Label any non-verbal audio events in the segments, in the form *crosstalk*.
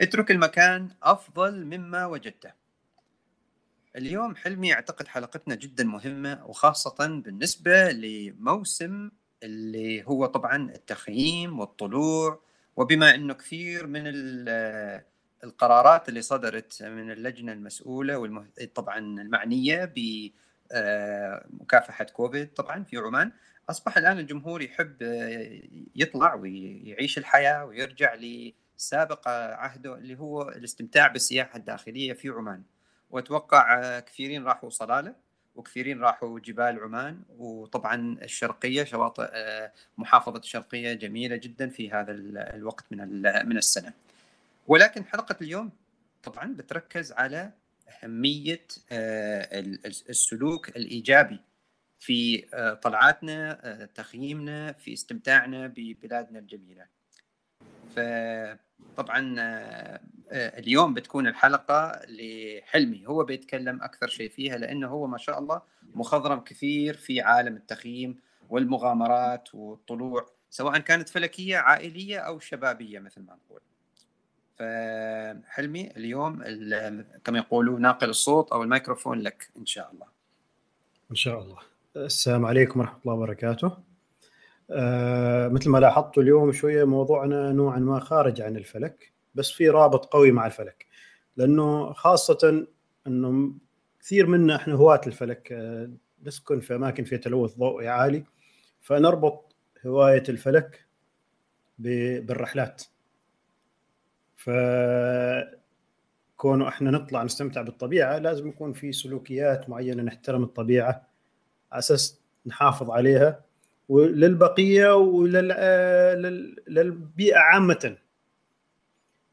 اترك المكان أفضل مما وجدته. اليوم حلمي أعتقد حلقتنا جدا مهمة وخاصة بالنسبة لموسم اللي هو طبعا التخييم والطلوع وبما إنه كثير من القرارات اللي صدرت من اللجنة المسؤولة والمه... طبعا المعنية بمكافحه كوفيد طبعا في عمان أصبح الآن الجمهور يحب يطلع ويعيش الحياة ويرجع لسابق عهده اللي هو الاستمتاع بالسياحة الداخلية في عمان وأتوقع كثيرين راحوا صلالة وكثيرين راحوا جبال عمان وطبعا الشرقية شواطئ محافظة الشرقيه جميلة جدا في هذا الوقت من من السنة. ولكن حلقة اليوم طبعا بتركز على أهمية السلوك الإيجابي في طلعاتنا تخييمنا في استمتاعنا ببلادنا الجميلة. فطبعا اليوم بتكون الحلقة لحلمي هو بيتكلم أكثر شيء فيها لأنه هو ما شاء الله مخضرم كثير في عالم التخييم والمغامرات والطلوع سواء كانت فلكية عائلية أو شبابية مثل ما نقول. فحلمي اليوم كما يقولوا ناقل الصوت أو الميكروفون لك إن شاء الله. إن شاء الله. السلام عليكم ورحمة الله وبركاته. آه مثل ما لاحظتوا اليوم شوية موضوعنا نوعا ما خارج عن الفلك بس في رابط قوي مع الفلك لأنه خاصة إنه كثير منا إحنا هواة الفلك آه نسكن في أماكن فيها تلوث ضوئي عالي فنربط هواية الفلك بالرحلات. ف كونه إحنا نطلع نستمتع بالطبيعة لازم يكون في سلوكيات معينة نحترم الطبيعة على أساس نحافظ عليها. وللبقية وللبيئه عامة.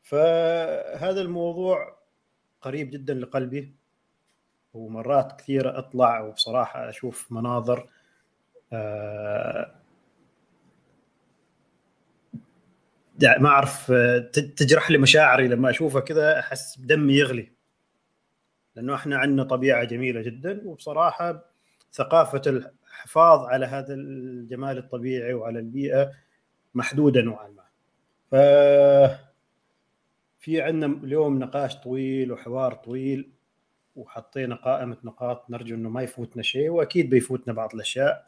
فهذا الموضوع قريب جدا لقلبي ومرات كثيره أطلع وبصراحة أشوف مناظر ما أعرف تجرح لي مشاعري لما أشوفها كذا أحس بدمي يغلي. لأنه إحنا عندنا طبيعة جميلة جدا وبصراحة ثقافة الحفاظ على هذا الجمال الطبيعي وعلى البيئة محدودة نوعا ما. ف في عندنا اليوم نقاش طويل وحوار طويل وحطينا قائمة نقاط نرجو إنه ما يفوتنا شيء وأكيد بيفوتنا بعض الأشياء.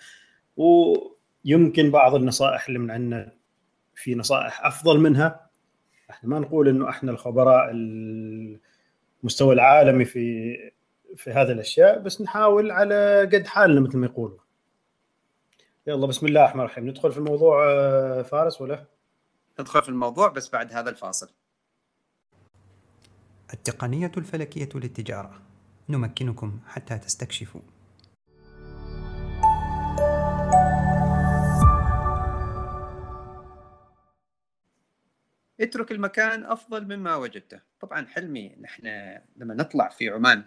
ويمكن بعض النصائح اللي من عندنا في نصائح أفضل منها. إحنا ما نقول إنه إحنا الخبراء المستوى العالمي في في هذه الأشياء بس نحاول على قد حالنا مثل ما يقولوا يلا بسم الله الرحمن الرحيم. ندخل في الموضوع فارس ولا؟ ندخل في الموضوع بس بعد هذا الفاصل. التقنية الفلكية للتجارة. نمكنكم حتى تستكشفوا. اترك المكان أفضل مما وجدته. طبعا حلمي نحن لما نطلع في عمان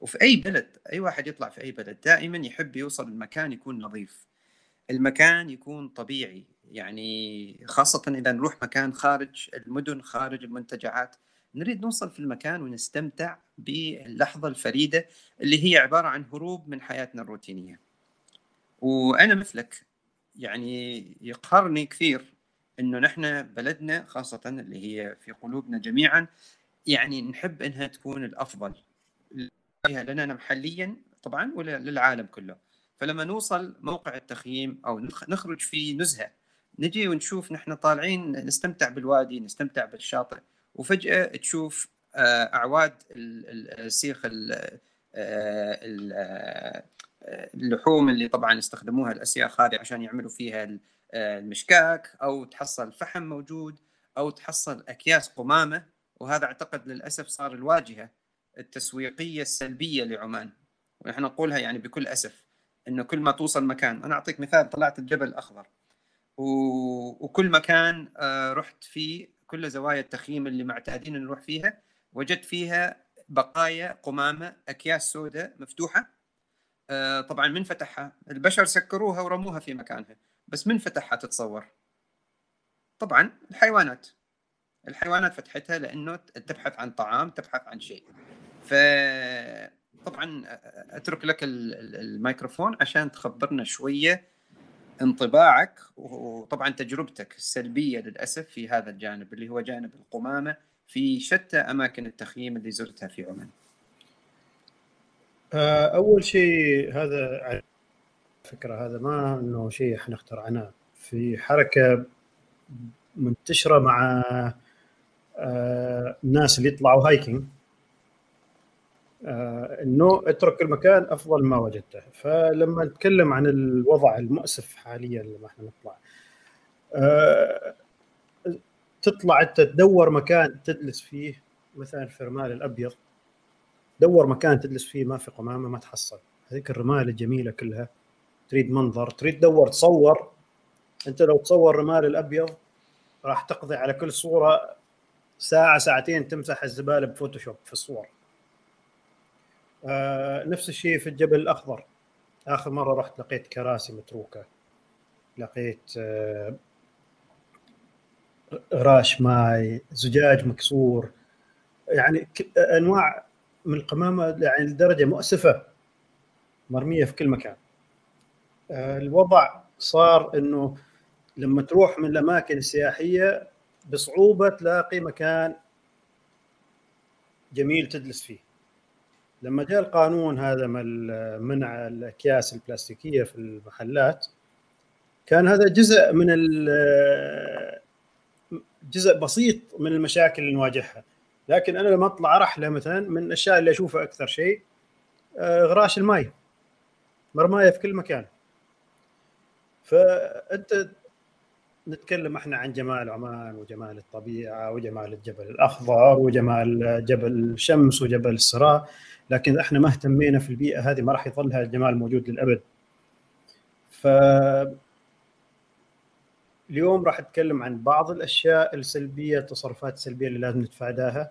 وفي أي بلد أي واحد يطلع في أي بلد دائما يحب يوصل المكان يكون نظيف. المكان يكون طبيعي يعني خاصة إذا نروح مكان خارج المدن خارج المنتجعات نريد نوصل في المكان ونستمتع باللحظة الفريدة اللي هي عبارة عن هروب من حياتنا الروتينية. وأنا مثلك يعني يقهرني كثير إنه نحن بلدنا خاصة اللي هي في قلوبنا جميعا يعني نحب إنها تكون الأفضل لنا محليا طبعا ولا للعالم كله. فلما نوصل موقع التخييم أو نخرج في نزهة نجي ونشوف نحن طالعين نستمتع بالوادي نستمتع بالشاطئ وفجأة تشوف أعواد السيخ اللحوم اللي طبعا استخدموها الاسياخ هذه عشان يعملوا فيها المشكاك أو تحصل فحم موجود أو تحصل أكياس قمامة وهذا أعتقد للأسف صار الواجهة التسويقية السلبية لعمان. ونحن نقولها يعني بكل أسف. إنه كل ما توصل مكان. أنا أعطيك مثال طلعت الجبل الأخضر. و... وكل مكان رحت فيه كل زوايا التخييم اللي معتادين نروح فيها وجدت فيها بقايا قمامة أكياس سوداء مفتوحة طبعا من فتحها. البشر سكروها ورموها في مكانها بس من فتحها تتصور. طبعا الحيوانات. الحيوانات فتحتها لأنه تبحث عن طعام تبحث عن شيء. ف طبعا أترك لك الميكروفون عشان تخبرنا شوية انطباعك وطبعا تجربتك السلبية للأسف في هذا الجانب اللي هو جانب القمامة في شتى أماكن التخييم اللي زرتها في عمان. أول شيء هذا فكرة هذا ما إنه شيء إحنا اخترعناه في حركة منتشرة مع الناس اللي يطلعوا هايكنج آه، إنه اترك المكان أفضل ما وجدته. فلما نتكلم عن الوضع المؤسف حاليا لما إحنا نطلع تطلع انت تدور مكان تجلس فيه مثلا في الرمال الأبيض دور مكان تجلس فيه ما في قمامة ما تحصل. هذيك الرمال الجميلة كلها. تريد منظر تريد تدور تصور. أنت لو تصور الرمال الأبيض راح تقضي على كل صورة ساعة ساعتين تمسح الزبالة بفوتوشوب في الصور. آه نفس الشيء في الجبل الأخضر. آخر مرة رحت لقيت كراسي متروكة. لقيت آه غراش ماي زجاج مكسور. يعني أنواع من القمامة يعني لدرجة مؤسفة مرمية في كل مكان. آه، الوضع صار إنه لما تروح من الأماكن السياحية بصعوبة تلاقي مكان جميل تجلس فيه. لما جاء القانون هذا منع الأكياس البلاستيكية في المحلات كان هذا جزء من جزء بسيط من المشاكل اللي نواجهها. لكن أنا لما أطلع رحله مثلا من الأشياء اللي أشوفها أكثر شيء آه، غراش الماء مرماية في كل مكان. فأنت نتكلم إحنا عن جمال عمان وجمال الطبيعة وجمال الجبل الأخضر وجمال جبل الشمس وجبل السراء لكن إحنا ما اهتمينا في البيئة هذه ما راح يظل هذا الجمال موجود للأبد. ف اليوم راح أتكلم عن بعض الأشياء السلبية التصرفات السلبيه اللي لازم نتفاداها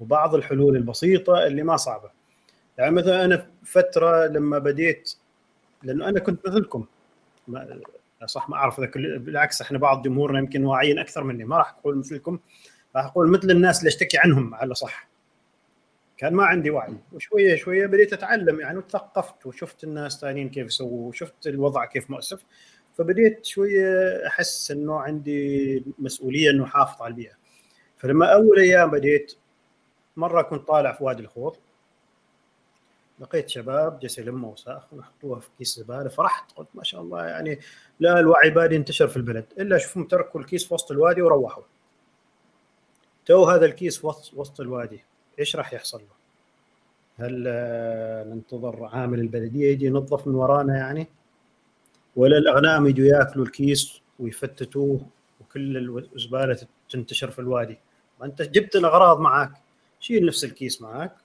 وبعض الحلول البسيطة اللي ما صعبة. يعني مثلا أنا فترة لما بديت لأنه أنا كنت مثلكم صح ما أعرف إذا بالعكس إحنا بعض جمهورنا يمكن واعيين أكثر مني ما راح أقول مثلكم. راح أقول مثل الناس اللي أشتكي عنهم على صح كان ما عندي وعي. وشوية شوية بديت أتعلم يعني وتثقفت وشفت الناس ثانيين كيف يسووا وشفت الوضع كيف مؤسف. فبديت شوية أحس إنه عندي مسؤولية إنه احافظ على البيئة. فلما أول أيام بديت مرة كنت طالع في وادي الخوض. لقيت شباب جالس يلموا وساخ ويحطوها في كيس زبالة. فرحت قلت ما شاء الله يعني لا الوعي بادي انتشر في البلد. إلا اشوفهم تركوا الكيس في وسط الوادي وروحوا. تو هذا الكيس في وسط الوادي. إيش راح يحصل له؟ هل آه، ننتظر عامل البلدية يجي ينظف من ورانا يعني؟ ولا الأغنام يجوا ياكلوا الكيس ويفتتوه وكل الزبالة تنتشر في الوادي؟ ما أنت جبت الأغراض معك شيل نفس الكيس معك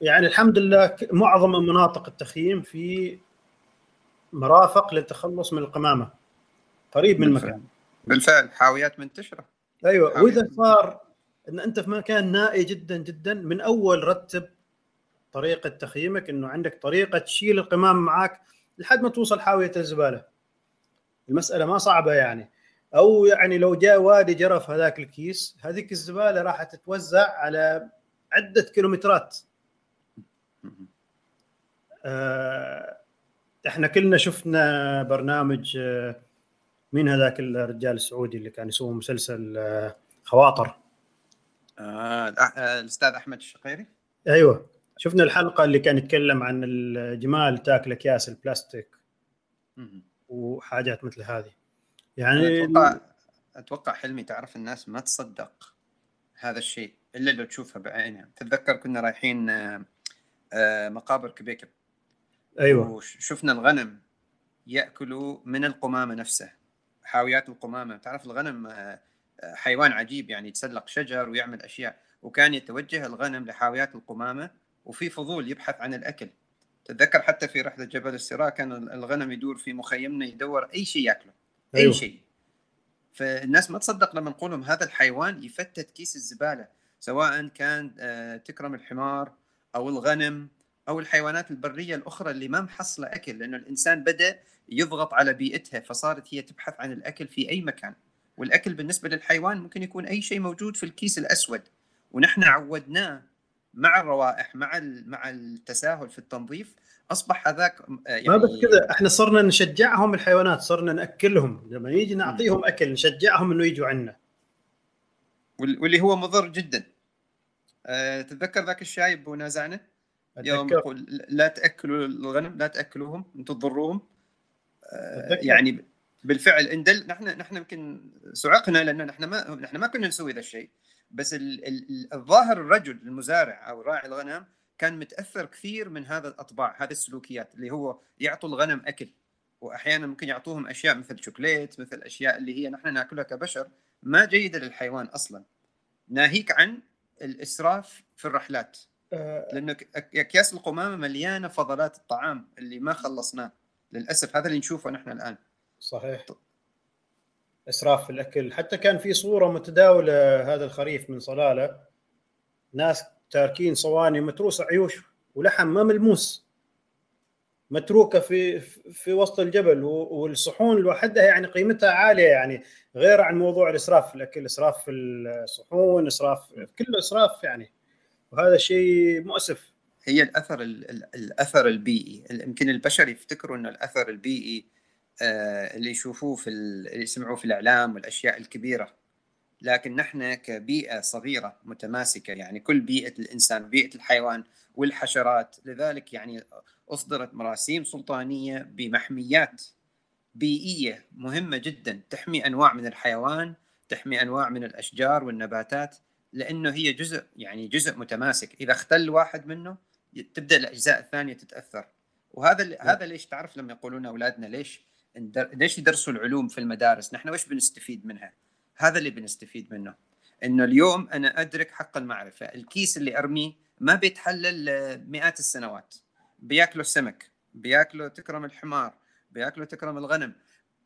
يعني الحمد لله معظم مناطق التخييم في مرافق للتخلص من القمامة. قريب من المكان. بالفعل. حاويات منتشرة. أيوه. وإذا صار إن أنت في مكان نائي جدا جدا من أول رتب طريقة تخييمك إنه عندك طريقة تشيل القمامه معك لحد ما توصل حاوية الزبالة. المسألة ما صعبة يعني. أو يعني لو جاء وادي جرف هذاك الكيس هذيك الزبالة راح تتوزع على عدة كيلومترات. إحنا كلنا شفنا برنامج آه، مين هذاك الرجال السعودي اللي كان يسوي مسلسل آه، خواطر آه الأستاذ أحمد الشقيري؟ أيوه. شفنا الحلقة اللي كان يتكلم عن الجمال تاكل اكياس البلاستيك. وحاجات مثل هذه. يعني أتوقع أتوقع حلمي تعرف الناس ما تصدق هذا الشيء إلا لو تشوفها بعينها. تتذكر كنا رايحين آه، آه، مقابر كبيكب. أيوه. وشفنا الغنم ياكلوا من القمامة نفسها حاويات القمامة. تعرف الغنم آه، حيوان عجيب يعني يتسلق شجر ويعمل أشياء. وكان يتوجه الغنم لحاويات القمامة وفي فضول يبحث عن الأكل. تتذكر حتى في رحلة جبل السراء كان الغنم يدور في مخيمنا يدور أي شيء يأكله أي أيوه. شيء. فالناس ما تصدق لما نقول لهم هذا الحيوان يفتت كيس الزبالة سواء كان آه، تكرم الحمار أو الغنم. أو الحيوانات البرية الأخرى اللي ما محصلة أكل لأنه الإنسان بدأ يضغط على بيئتها فصارت هي تبحث عن الأكل في أي مكان. والأكل بالنسبة للحيوان ممكن يكون أي شيء موجود في الكيس الأسود. ونحن عودناه مع الروائح مع مع التساهل في التنظيف أصبح هذاك يعني ما بس كذا إحنا صرنا نشجعهم الحيوانات صرنا نأكلهم. لما يجي نعطيهم أكل نشجعهم إنه يجوا عنا. وال- واللي هو مضر جدا. أه تتذكر ذاك الشايب ونازعنا يوم يقول لا تأكلوا الغنم لا تأكلوهم أنتم تضروهم أتذكر. يعني بالفعل اندل نحن نحن يمكن صعقنا لأن نحن ما نحن ما كنا نسوي ذا الشيء. بس ال- ال- الظاهر الرجل المزارع أو راعي الغنم كان متأثر كثير من هذا الأطباع هذه السلوكيات اللي هو يعطوا الغنم أكل. وأحيانا ممكن يعطوهم أشياء مثل شوكليت مثل أشياء اللي هي نحن نأكلها كبشر ما جيدة للحيوان أصلا. ناهيك عن الإسراف في الرحلات. آه، لأنه ك- اكياس القمامة مليانة فضلات الطعام اللي ما خلصناه. للأسف هذا اللي نشوفه نحن الآن. صحيح. إسراف في الأكل. حتى كان في صورة متداولة هذا الخريف من صلالة. ناس تاركين صواني متروسه عيوش ولحم ما ملموس. متروكة في في وسط الجبل والصحون لوحدها يعني قيمتها عالية يعني. غير عن موضوع الإسراف في الأكل. إسراف في الصحون إسراف كله إسراف يعني. وهذا شيء مؤسف. هي الأثر ال- ال- الأثر البيئي. يمكن البشر يفتكروا إنه الأثر البيئي آه، اللي يشوفوه في ال- اللي يسمعوه في الإعلام والأشياء الكبيرة. لكن نحن كبيئة صغيرة متماسكة يعني كل بيئة الإنسان بيئة الحيوان والحشرات لذلك يعني أصدرت مراسيم سلطانية بمحميات بيئية مهمة جدا. تحمي أنواع من الحيوان تحمي أنواع من الأشجار والنباتات. لأنه هي جزء يعني جزء متماسك. إذا اختل واحد منه تبدأ الأجزاء الثانية تتأثر. وهذا اللي هذا ليش تعرف لما يقولون أولادنا ليش. ليش يدرسوا العلوم في المدارس؟ نحن وش بنستفيد منها؟ هذا اللي بنستفيد منه. إنه اليوم أنا أدرك حق المعرفة. الكيس اللي أرميه ما بيتحلل مئات السنوات. بياكله السمك بياكله تكرم الحمار بياكله تكرم الغنم.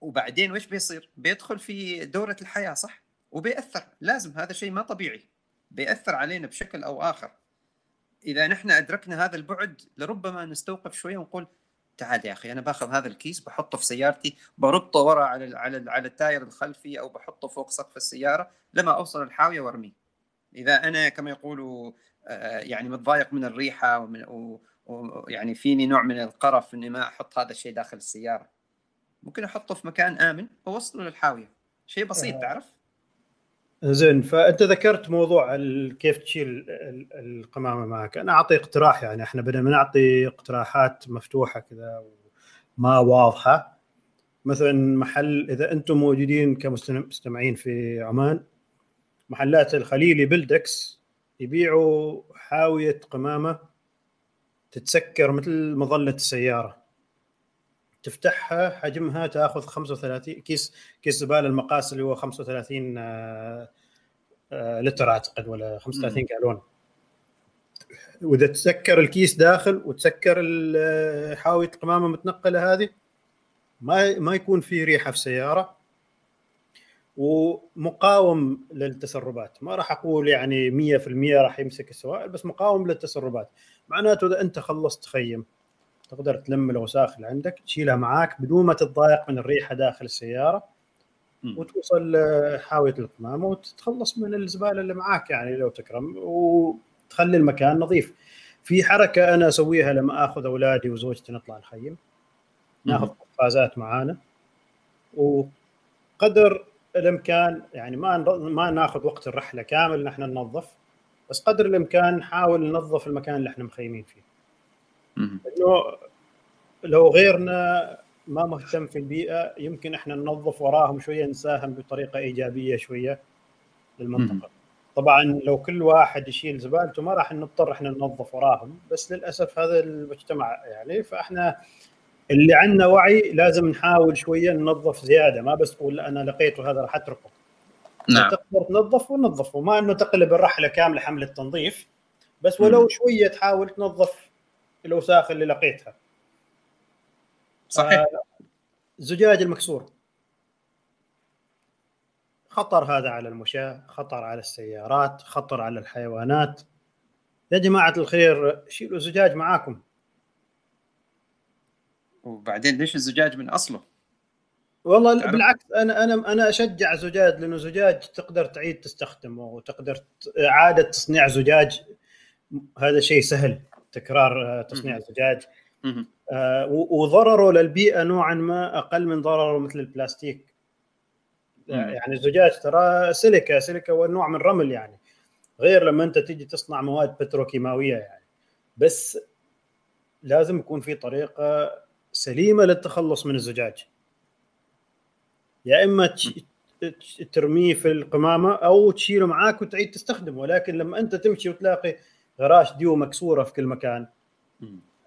وبعدين وش بيصير؟ بيدخل في دورة الحياة صح؟ وبيأثر. لازم هذا شيء ما طبيعي. بيأثر علينا بشكل أو آخر. إذا نحن أدركنا هذا البعد لربما نستوقف شوية ونقول تعال يا أخي أنا باخذ هذا الكيس بحطه في سيارتي بربطه ورا على ال على ال على التاير الخلفي أو بحطه فوق سقف السيارة لما أوصل الحاوية وأرميه. إذا أنا كما يقولوا آه، يعني متضايق من الريحة ومن ويعني فيني نوع من القرف إني ما أحط هذا الشيء داخل السيارة. ممكن أحطه في مكان آمن وأوصله للحاوية. شيء بسيط آه. تعرف؟ زين فأنت ذكرت موضوع كيف تشيل ال- القمامة معك. أنا أعطي اقتراح يعني إحنا بدنا نعطي اقتراحات مفتوحة كذا وما واضحة مثلا محل إذا أنتم موجودين كمستمعين في عمان محلات الخليلي بلدكس يبيعوا حاوية قمامة تتسكر مثل مظلة السيارة. تفتحها حجمها تأخذ 35 كيس كيس زبالة المقاس اللي هو 35 آه، آه، لتر أعتقد ولا 35 جالون. وإذا تسكر الكيس داخل وتسكر ال- حاوية القمامه المتنقله هذه ما ما يكون في ريحة في السياره ومقاوم للتسربات. ما راح أقول يعني 100% راح يمسك السوائل بس مقاوم للتسربات. معناته إذا أنت خلصت تخيم تقدر تلم الاوساخ اللي عندك تشيلها معاك بدون ما تتضايق من الريحة داخل السيارة. وتوصل حاوية القمامه وتتخلص من الزبالة اللي معاك يعني لو تكرم وتخلي المكان نظيف. في حركة أنا أسويها لما آخذ أولادي وزوجتي نطلع نخيم ناخذ قفازات معانا. وقدر الإمكان يعني ما ما ناخذ وقت الرحلة كامل نحن ننظف. بس قدر الإمكان نحاول ننظف المكان اللي إحنا مخيمين فيه. إنه لو غيرنا ما مهتم في البيئة يمكن إحنا ننظف وراهم شوية نساهم بطريقة إيجابية شوية للمنطقة. طبعا لو كل واحد يشيل زبالته ما راح نضطر إحنا ننظف وراهم بس للأسف هذا المجتمع يعني فإحنا اللي عندنا وعي لازم نحاول شوية ننظف زيادة ما بس تقول أنا لقيته هذا راح أتركه. نعم تقدر تنظف ونظف وما إنه تقلب الرحلة كاملة حمله تنظيف بس ولو. شوية تحاول تنظف الأوساخ اللي لقيتها. صحيح. آه، الزجاج المكسور. خطر هذا على المشاة خطر على السيارات خطر على الحيوانات. يا جماعة الخير شيلوا زجاج معاكم. وبعدين ليش الزجاج من أصله؟ والله تعرف- بالعكس أنا أنا أنا أشجع زجاج لأنه زجاج تقدر تعيد تستخدمه وتقدر إعادة تصنيع زجاج. هذا شيء سهل. تكرار آه، تصنيع مهم. زجاج مهم. آه، وضرره للبيئة نوعا ما أقل من ضرره مثل البلاستيك. يعني الزجاج ترى سيليكا سيليكا هو نوع من الرمل يعني. غير لما أنت تيجي تصنع مواد بتروكيماوية يعني. بس لازم يكون في طريقة سليمة للتخلص من الزجاج. يا إما ترميه في القمامة أو تشيله معاك وتعيد تستخدمه. ولكن لما أنت تمشي وتلاقي غراش ديو مكسورة في كل مكان.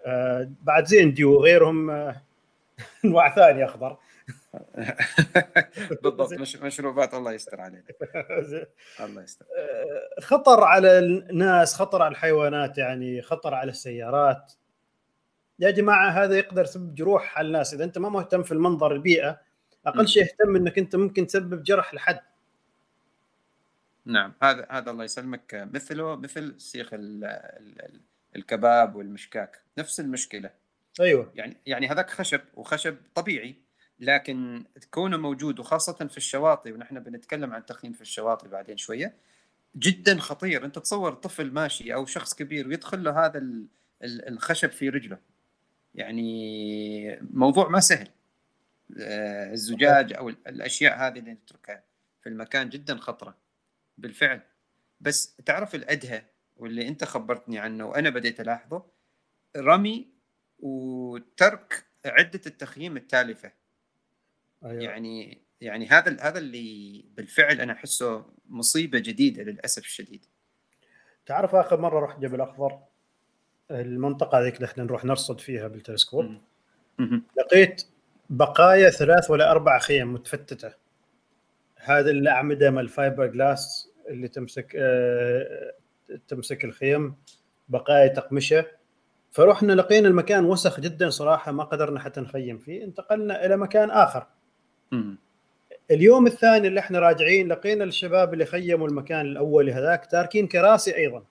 آه بعد زين ديو غيرهم آه انواع ثانية أخضر. *laughs* بالضبط مش مشروبات الله يستر علينا *laughs* الله يستر. آه، خطر على الناس خطر على الحيوانات يعني خطر على السيارات. يا جماعة هذا يقدر يسبب جروح على الناس. إذا أنت ما مهتم في المنظر البيئة أقل شيء اهتم إنك أنت ممكن تسبب جرح لحد. نعم هذا هذا الله يسلمك. مثله مثل سيخ الكباب والمشكاك نفس المشكلة. أيوه. يعني يعني هذاك خشب وخشب طبيعي لكن كونه موجود وخاصة في الشواطئ ونحن بنتكلم عن التخييم في الشواطئ بعدين شوية جدا خطير. أنت تصور طفل ماشي أو شخص كبير ويدخل له هذا الخشب في رجله. يعني موضوع ما سهل. آه، الزجاج أو الأشياء هذه اللي نتركها في المكان جدا خطرة. بالفعل. بس تعرف الأدهى واللي أنت خبرتني عنه وأنا بديت ألاحظه؟ رمي وترك عدة التخييم التالفة. أيوة. يعني يعني هذا هذا اللي بالفعل أنا أحسه مصيبة جديدة للأسف الشديد. تعرف آخر مرة رحت جبل أخضر؟ المنطقة هذيك اللي إحنا نروح نرصد فيها بالتلسكوب؟ لقيت بقايا ثلاث ولا أربع خيم متفتتة. هذه الاعمده مال الفايبر جلاس اللي تمسك آه تمسك الخيم بقايا تقمشه. فرحنا لقينا المكان وسخ جدا صراحة ما قدرنا حتى نخيم فيه انتقلنا إلى مكان آخر. اليوم الثاني اللي إحنا راجعين لقينا الشباب اللي خيموا المكان الأول هذاك تاركين كراسي أيضا.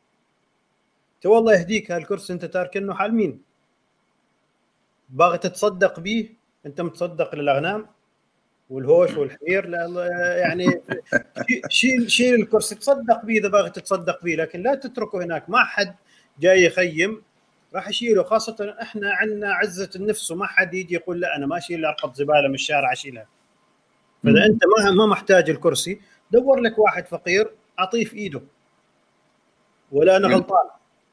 تو والله يهديك هالكرسي أنت تاركنه حال مين؟ باغي تتصدق به أنت متصدق للأغنام؟ والهوش والحمير يعني شيل شيل الكرسي تصدق به إذا باغي تتصدق به لكن لا تتركه هناك. ما حد جاي يخيم راح يشيله خاصة إحنا عندنا عزة النفس وما حد يجي يقول لا أنا ما أشيل ارقط زبالة من الشارع أشيلها. فإذا أنت ما ما محتاج الكرسي دور لك واحد فقير اعطيه في إيده. ولا أنا غلطان.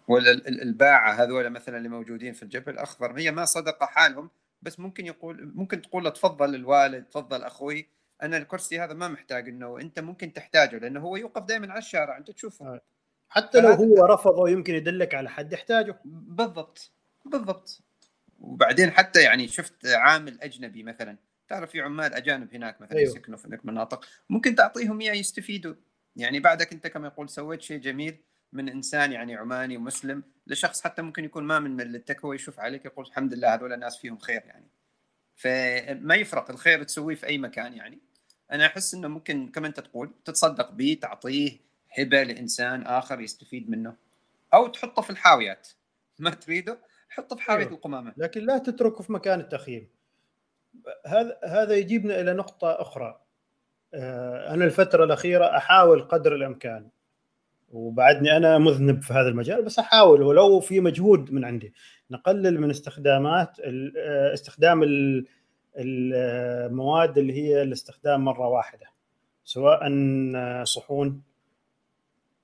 ولا الباعة هذول مثلا اللي موجودين في الجبل الاخضر هي ما صدقة حالهم. بس ممكن يقول ممكن تقول له تفضل الوالد تفضل أخوي. أنا الكرسي هذا ما محتاج إنه أنت ممكن تحتاجه لأنه هو يوقف دائما على الشارع أنت تشوفه. آه. حتى لو هو رفضه يمكن يدلك على حد يحتاجه. بالضبط بالضبط. وبعدين حتى يعني شفت عامل أجنبي مثلا تعرف في عمال أجانب هناك مثلا أيوه. يسكنوا في هناك مناطق ممكن تعطيهم إياه يستفيدوا. يعني بعدك أنت كما يقول سويت شيء جميل من إنسان يعني عماني ومسلم لشخص حتى ممكن يكون ما من ملتك هو يشوف عليك يقول الحمد لله هذول الناس فيهم خير يعني. فما يفرق الخير تسويه في أي مكان يعني. أنا أحس إنه ممكن كما أنت تقول تتصدق به تعطيه هبة لإنسان آخر يستفيد منه. أو تحطه في الحاويات. ما تريده؟ حطه في حاوية أيوه. القمامة. لكن لا تتركه في مكان التخييم. هذا هذا يجيبنا إلى نقطة أخرى. آه، أنا الفترة الأخيرة أحاول قدر الإمكان وبعدني أنا مذنب في هذا المجال بس أحاول. ولو في مجهود من عندي. نقلل من استخدامات آه، استخدام المواد اللي هي الاستخدام مرة واحدة. سواء صحون.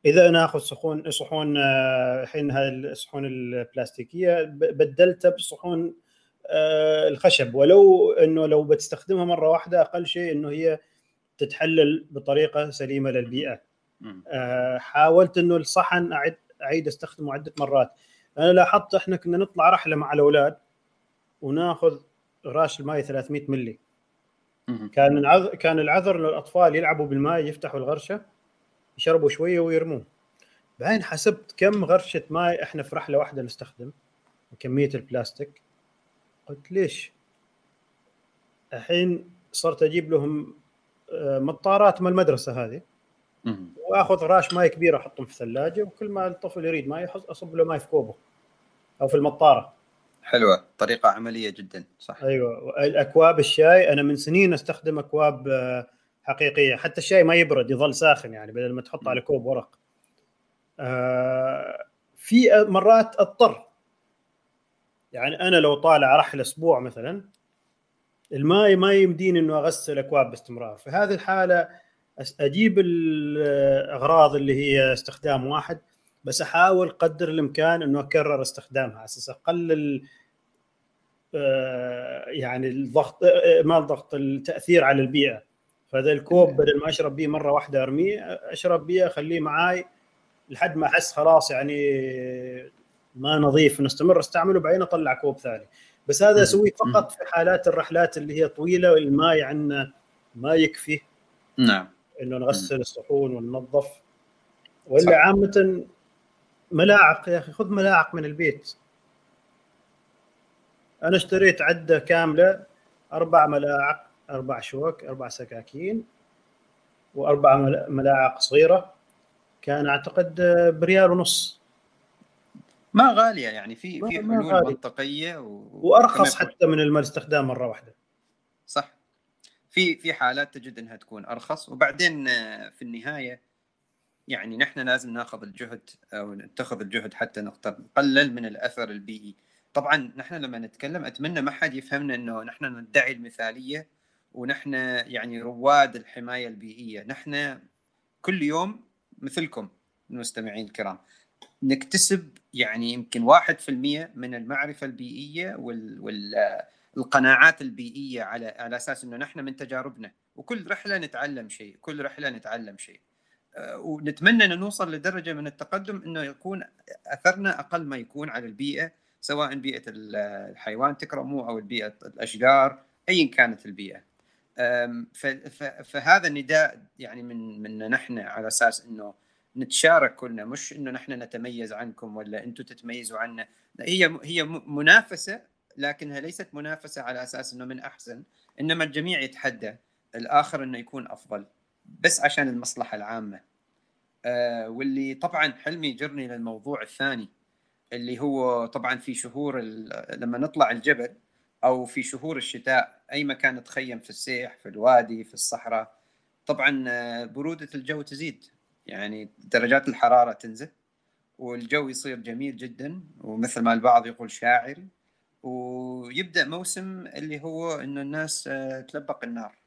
إذا ناخذ صحون صحون آه، الحين هذه الصحون البلاستيكية بدلتها بصحون آه، الخشب. ولو إنه لو بتستخدمها مرة واحدة أقل شيء إنه هي تتحلل بطريقة سليمة للبيئة. آه، حاولت إنه الصحن اعيد أعيد أستخدمه عدة مرات. أنا لاحظت إحنا كنا نطلع رحلة مع الأولاد وناخذ راش الماء 300 ملي كان العذر كان العذر للاطفال يلعبوا بالماء يفتحوا الغرشة يشربوا شوية ويرموه بعدين حسبت كم غرشة ماء إحنا في رحلة واحدة نستخدم وكميه البلاستيك. قلت ليش؟ الحين صرت أجيب لهم آه، مطارات من المدرسة هذه. واخذ غراش ماي كبيره احطهم في الثلاجه وكل ما الطفل يريد ماي أصب له ماي في كوبه أو في المطارة. حلوة. طريقة عملية جدا صح. أيوه. الأكواب الشاي أنا من سنين أستخدم أكواب آه، حقيقية. حتى الشاي ما يبرد يظل ساخن يعني بدل ما تحط على كوب ورق. آه في مرات أضطر. يعني أنا لو طالع رحله أسبوع مثلا الماء ما يمديني إنه أغسل أكواب باستمرار. في هذه الحالة أجيب الأغراض اللي هي استخدام واحد بس أحاول قدر الإمكان إنه أكرر استخدامها. على أساس أقلل آه، يعني الضغط آه، ما الضغط التأثير على البيئة. فهذا الكوب بدل ما أشرب به مرة واحدة أرميه أشرب به أخليه معاي لحد ما أحس خلاص يعني ما نظيف نستمر أستعمله بعدين أطلع كوب ثاني. بس هذا. أسويه فقط في حالات الرحلات اللي هي طويلة والماء عندنا ما يكفي. نعم. إنه نغسل الصحون وننظف. ولا صح. عامة ملاعق يا أخي خذ ملاعق من البيت. أنا اشتريت عدة كاملة أربع ملاعق أربع شوك أربع سكاكين وأربع ملا- ملاعق صغيرة. كان أعتقد بريال ونص. ما غالية يعني في في حلول. منطقية و... وأرخص حتى من الاستخدام مرة واحدة. صح. في في حالات تجد إنها تكون أرخص. وبعدين آه، في النهاية يعني نحن لازم ناخذ الجهد أو نتخذ الجهد حتى نقدر نقلل من الأثر البيئي. طبعا نحن لما نتكلم أتمنى ما حد يفهمنا إنه نحن ندعي المثالية ونحن يعني رواد الحماية البيئية. نحن كل يوم مثلكم المستمعين الكرام. نكتسب يعني يمكن 1% من المعرفة البيئية وال, وال القناعات البيئية على على أساس إنه نحن من تجاربنا وكل رحلة نتعلم شيء كل رحلة نتعلم شيء. أه، ونتمنى ان نوصل لدرجة من التقدم إنه يكون أثرنا أقل ما يكون على البيئة سواء بيئة الحيوان تكرمه أو بيئة الأشجار ايا كانت البيئة. فهذا النداء يعني من منا نحن على أساس إنه نتشارك كلنا مش إنه نحن نتميز عنكم ولا أنتم تتميزوا عنا. هي هي منافسة لكنها ليست منافسة على أساس إنه من أحسن إنما الجميع يتحدى الآخر إنه يكون أفضل. بس عشان المصلحة العامة. آه واللي طبعا حلمي يجرني للموضوع الثاني اللي هو طبعا في شهور لما نطلع الجبل أو في شهور الشتاء أي مكان نتخيم في السيح في الوادي في الصحراء طبعا آه، برودة الجو تزيد. يعني درجات الحرارة تنزل والجو يصير جميل جدا ومثل ما البعض يقول شاعري. ويبدأ موسم اللي هو إنه الناس آه، تلبق النار.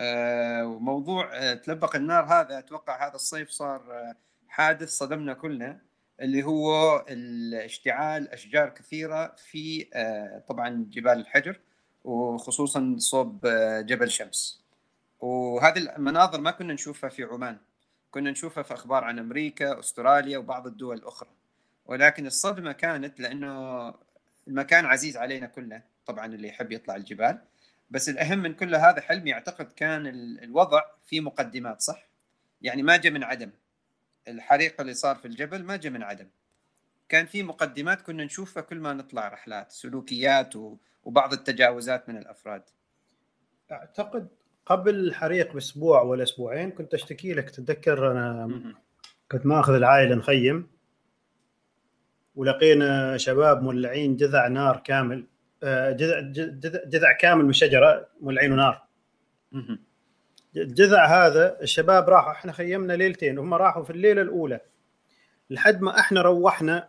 آه، وموضوع آه، تلبق النار هذا أتوقع هذا الصيف صار حادث صدمنا كلنا اللي هو اشتعال أشجار كثيرة في طبعا جبال الحجر وخصوصا صوب جبل شمس. وهذه المناظر ما كنا نشوفها في عمان. كنا نشوفها في أخبار عن أمريكا أستراليا وبعض الدول الأخرى. ولكن الصدمة كانت لأنه المكان عزيز علينا كلنا طبعا اللي يحب يطلع الجبال. بس الأهم من كل هذا حلمي اعتقد كان ال- الوضع في مقدمات صح؟ يعني ما جاء من عدم. الحريق اللي صار في الجبل ما جاء من عدم. كان في مقدمات كنا نشوفها كل ما نطلع رحلات سلوكيات وبعض التجاوزات من الأفراد. أعتقد قبل الحريق بأسبوع ولا أسبوعين كنت أشتكي لك تتذكر أنا. كنت ماخذ العائلة نخيم. ولقينا شباب مولعين جذع نار كامل آه، جذع جذع, جذع كامل من شجرة مولعينه نار. الجذع هذا الشباب راحوا إحنا خيمنا ليلتين هم راحوا في الليلة الأولى لحد ما إحنا روحنا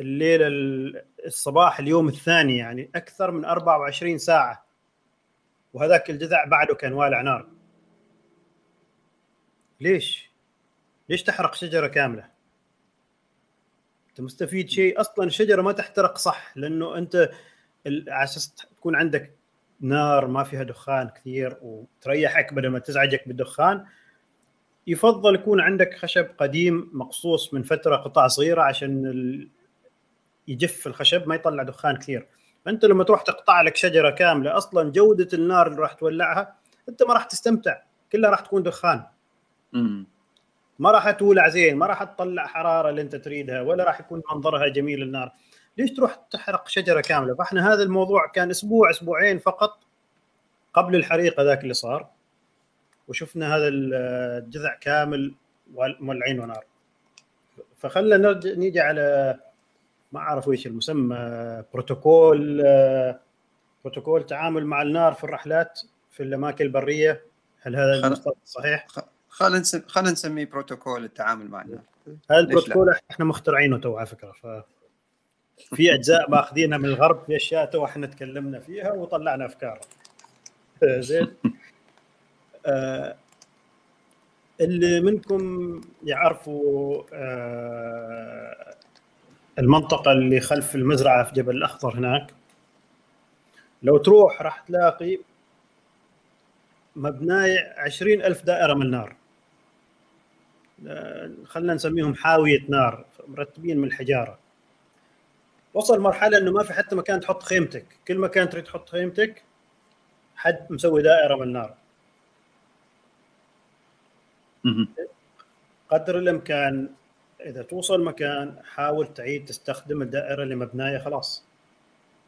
الليلة ال- الصباح اليوم الثاني يعني أكثر من 24 ساعة وهذاك الجذع بعده كان والع نار ليش؟ ليش تحرق شجرة كاملة؟ أنت مستفيد شيء؟ أصلا الشجرة ما تحترق صح لأنه أنت على أساس تكون عندك نار ما فيها دخان كثير وتريحك بدل ما تزعجك بالدخان يفضل يكون عندك خشب قديم مقصوص من فترة قطع صغيرة عشان ال... يجف الخشب ما يطلع دخان كثير. فأنت لما تروح تقطع لك شجرة كاملة أصلا جودة النار اللي راح تولعها أنت ما راح تستمتع كلها راح تكون دخان. ما راح تولع زين ما راح تطلع حرارة اللي أنت تريدها ولا راح يكون منظرها جميل النار. ليش تروح تحرق شجرة كاملة؟ فإحنا هذا الموضوع كان أسبوع أسبوعين فقط قبل الحريق هذاك اللي صار وشفنا هذا الجذع كامل مولعينه نار فخلنا نرجع نيجي على ما أعرف إيش المسمى بروتوكول بروتوكول تعامل مع النار في الرحلات في الأماكن البرية. هل هذا المصطلح صحيح؟ خلينا. خلينا نسميه بروتوكول التعامل مع النار هذا؟ البروتوكول إحنا مخترعينه تو على فكرة ف في أجزاء ماخذينها من الغرب في أشياء تو إحنا تكلمنا فيها وطلعنا أفكار *laughs* زين آه اللي منكم يعرفوا آه المنطقة اللي خلف المزرعة في جبل الأخضر هناك لو تروح راح تلاقي مبناية عشرين ألف دائرة من النار آه، خلينا نسميهم حاوية نار مرتبين من الحجارة. وصل مرحلة أنه ما في حتى مكان تحط خيمتك. كل مكان تريد تحط خيمتك حد مسوي دائرة من النار. قدر الإمكان إذا توصل مكان حاول تعيد تستخدم الدائرة اللي مبنايه خلاص.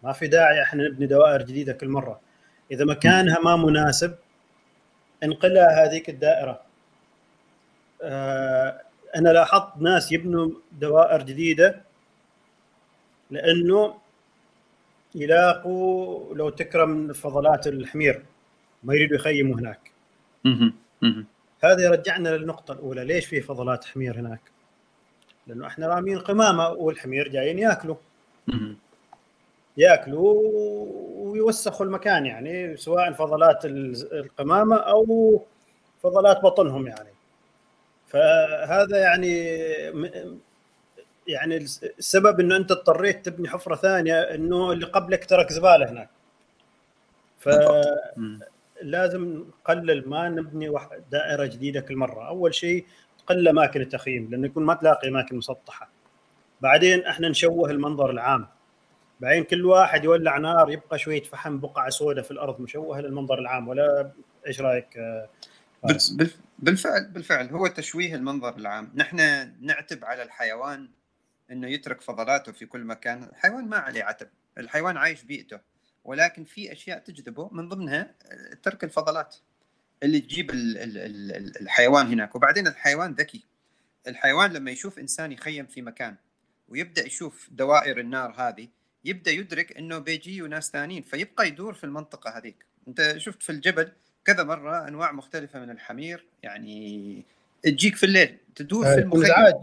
ما في داعي إحنا نبني دوائر جديدة كل مرة. إذا مكانها ما مناسب انقلها هذيك الدائرة. آه أنا لاحظت ناس يبنوا دوائر جديدة لأنه يلاقوا لو تكرم فضلات الحمير ما يريدوا يخيموا هناك. هذا يرجعنا للنقطة الأولى ليش في فضلات حمير هناك؟ لأنه إحنا رامين قمامة والحمير جايين يأكلوا. يأكلوا ويوسخوا المكان يعني سواء فضلات ال- القمامة أو فضلات بطنهم يعني فهذا يعني يعني السبب إنه أنت اضطريت تبني حفرة ثانية إنه اللي قبلك ترك زبالة هناك. مم. فلازم نقلل ما نبني دائرة جديدة كل مرة. أول شيء تقل أماكن التخييم لأنه يكون ما تلاقي أماكن مسطحة. بعدين إحنا نشوه المنظر العام. بعدين كل واحد يولع نار يبقى شوية فحم بقعة سوداء في الأرض مشوهه للمنظر العام. ولا إيش رأيك؟ آه، بالفعل بالفعل. هو تشويه المنظر العام. نحن نعتب على الحيوان إنه يترك فضلاته في كل مكان. الحيوان ما عليه عتب. الحيوان عايش بيئته. ولكن في أشياء تجذبه من ضمنها ترك الفضلات. اللي تجيب ال- ال- ال- الحيوان هناك. وبعدين الحيوان ذكي. الحيوان لما يشوف إنسان يخيم في مكان ويبدأ يشوف دوائر النار هذه يبدأ يدرك إنه بيجي ناس ثانيين. فيبقى يدور في المنطقة هذيك. أنت شفت في الجبل كذا مرة أنواع مختلفة من الحمير يعني تجيك في الليل تدور في يكون المخيم. ازعاج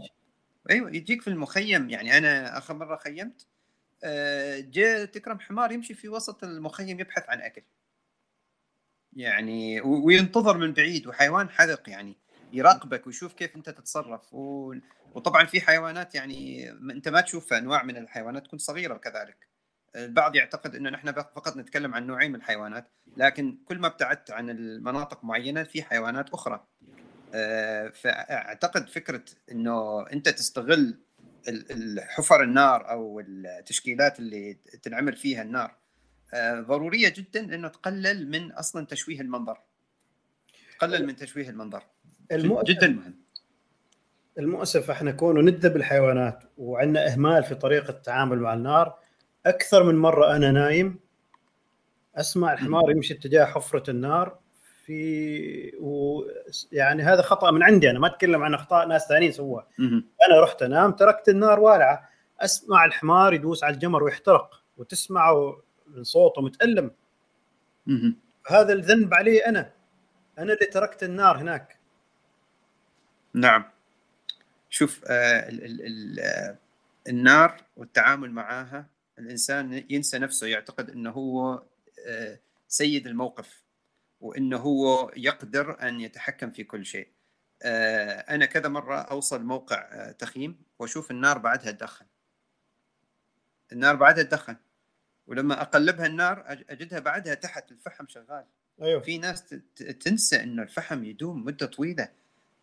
أيوه يجيك في المخيم يعني أنا آخر مرة خيمت آه، جاء تكرم حمار يمشي في وسط المخيم يبحث عن أكل. يعني وينتظر من بعيد وحيوان حذق يعني يراقبك ويشوف كيف أنت تتصرف. و... وطبعا في حيوانات يعني أنت ما تشوف أنواع من الحيوانات تكون صغيرة كذلك. البعض يعتقد إنه نحن فقط نتكلم عن نوعين من الحيوانات لكن كل ما ابتعدت عن المناطق معينة في حيوانات أخرى. آه، فأعتقد فكرة إنه أنت تستغل ال- الحفر النار أو التشكيلات اللي تنعمل فيها النار آه، ضرورية جدا إنه تقلل من أصلا تشويه المنظر. تقلل من تشويه المنظر. المؤسف جدا مهم. المؤسف إحنا كونه ندب الحيوانات وعندنا إهمال في طريقة التعامل مع النار أكثر من مرة أنا نايم أسمع الحمار يمشي اتجاه حفرة النار في و يعني هذا خطأ من عندي أنا ما أتكلم عن أخطاء ناس ثانيين سووها. أنا رحت أنام تركت النار والعة أسمع الحمار يدوس على الجمر ويحترق وتسمعه من صوته متألم. هذا الذنب علي أنا أنا اللي تركت النار هناك نعم شوف آه ال ال ال آه النار والتعامل معها الإنسان ينسى نفسه يعتقد إنه هو آه سيد الموقف وإنه هو يقدر أن يتحكم في كل شيء. آه أنا كذا مرة أوصل موقع آه تخييم وأشوف النار بعدها تدخن. النار بعدها تدخن ولما أقلبها النار أجدها بعدها تحت الفحم شغال. أيوه. في ناس تنسى انه الفحم يدوم مدة طويلة.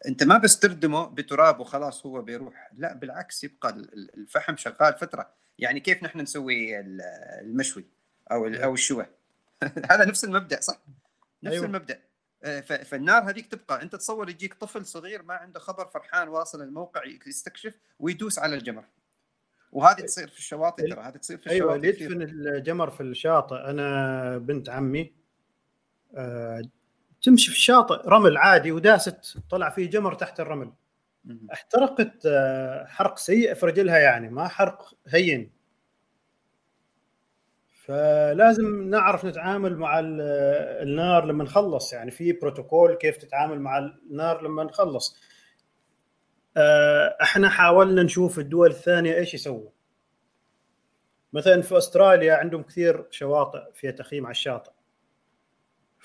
أنت ما بس تردمه بتراب وخلاص هو بيروح. لا بالعكس يبقى ال- ال- الفحم شغال فترة. يعني كيف نحن نسوي ال- المشوي أو ال- أو الشوى *laughs* هذا نفس المبدأ صح؟ نفس أيوة. المبدأ. آه، فالنار هذيك تبقى أنت تصور يجيك طفل صغير ما عنده خبر فرحان واصل الموقع يستكشف ويدوس على الجمر. وهذه تصير في الشواطئ ترى هذه تصير في أيوه الشواطئ كثير. يدفن الجمر في الشاطئ. أنا بنت عمي آه، تمشي في الشاطئ رمل عادي وداست طلع فيه جمر تحت الرمل. احترقت آه، حرق سيء في رجلها يعني ما حرق هين. فلازم نعرف نتعامل مع ال- النار لما نخلص. يعني في بروتوكول كيف تتعامل مع النار لما نخلص. آه، إحنا حاولنا نشوف الدول الثانية إيش يسووا. مثلا في أستراليا عندهم كثير شواطئ فيها تخييم على الشاطئ.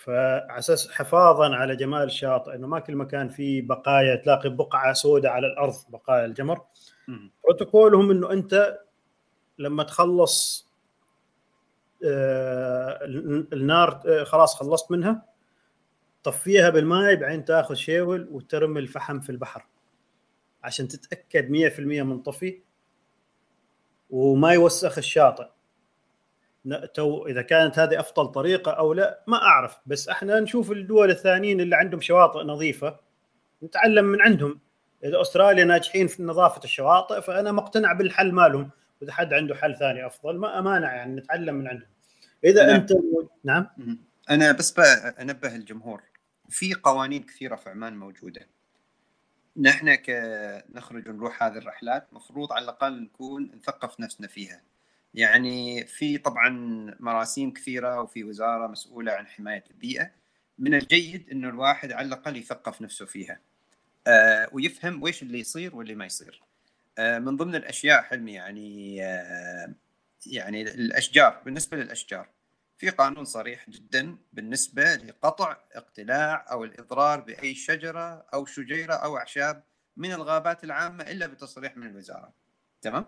فعلى أساس حفاظا على جمال الشاطئ إنه ما كل مكان فيه بقايا تلاقي بقعة سوداء على الأرض بقايا الجمر. بروتوكولهم إنه أنت لما تخلص آه، النار آه، خلاص خلصت منها طفيها بالماء بعدين تاخذ شيول وترمي الفحم في البحر. عشان تتأكد 100% منطفي وما يوسخ الشاطئ. تو إذا كانت هذه أفضل طريقة أو لا ما أعرف. بس إحنا نشوف الدول الثانيين اللي عندهم شواطئ نظيفة نتعلم من عندهم. إذا أستراليا ناجحين في نظافة الشواطئ فأنا مقتنع بالحل مالهم. واذا حد عنده حل ثاني أفضل ما امانع يعني نتعلم من عندهم. إذا نعم. أنت نعم. أنا بس أنبه الجمهور. في قوانين كثيرة في عمان موجودة. نحن كنخرج ونروح هذه الرحلات مفروض على الأقل نكون نثقف نفسنا فيها. يعني في طبعا مراسيم كثيرة وفي وزارة مسؤولة عن حماية البيئة. من الجيد إنه الواحد على الأقل يثقف نفسه فيها آه ويفهم ويش اللي يصير واللي ما يصير. آه من ضمن الأشياء حلمي يعني آه يعني الأشجار بالنسبة للأشجار في قانون صريح جدا بالنسبة لقطع اقتلاع أو الإضرار بأي شجرة أو شجيرة أو أعشاب من الغابات العامة إلا بتصريح من الوزارة. تمام؟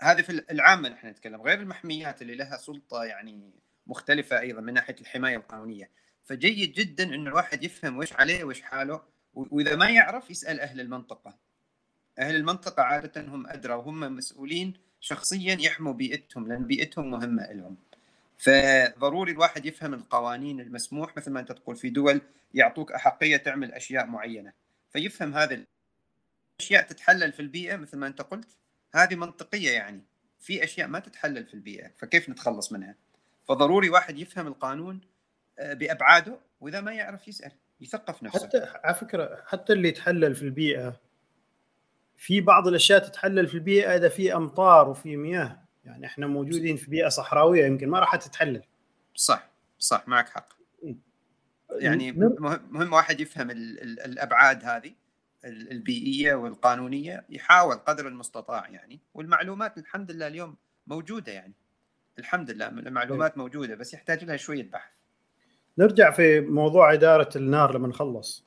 هذه في العامة نحن نتكلم غير المحميات اللي لها سلطة يعني مختلفة أيضا من ناحية الحماية القانونية. فجيد جدا انه الواحد يفهم وش عليه وش حاله وإذا ما يعرف يسأل أهل المنطقة. أهل المنطقة عادة هم أدرى وهم مسؤولين شخصيا يحموا بيئتهم لأن بيئتهم مهمة لهم. فضروري الواحد يفهم القوانين المسموح مثل ما أنت تقول في دول يعطوك أحقية تعمل أشياء معينة. فيفهم هذا الأشياء تتحلل في البيئة مثل ما أنت قلت. هذه منطقية يعني. في أشياء ما تتحلل في البيئة فكيف نتخلص منها؟ فضروري واحد يفهم القانون آه، بأبعاده وإذا ما يعرف يسأل يثقف نفسه. حتى على فكرة حتى اللي يتحلل في البيئة في بعض الأشياء تتحلل في البيئة إذا في أمطار وفي مياه. يعني إحنا موجودين في بيئة صحراوية يمكن ما راح تتحلل. صح صح معك حق. يعني نر- مهم, واحد يفهم ال ال الأبعاد هذه. البيئية والقانونية يحاول قدر المستطاع يعني والمعلومات الحمد لله اليوم موجودة يعني. الحمد لله المعلومات موجودة بس يحتاج لها شوية بحث. نرجع في موضوع إدارة النار لما نخلص.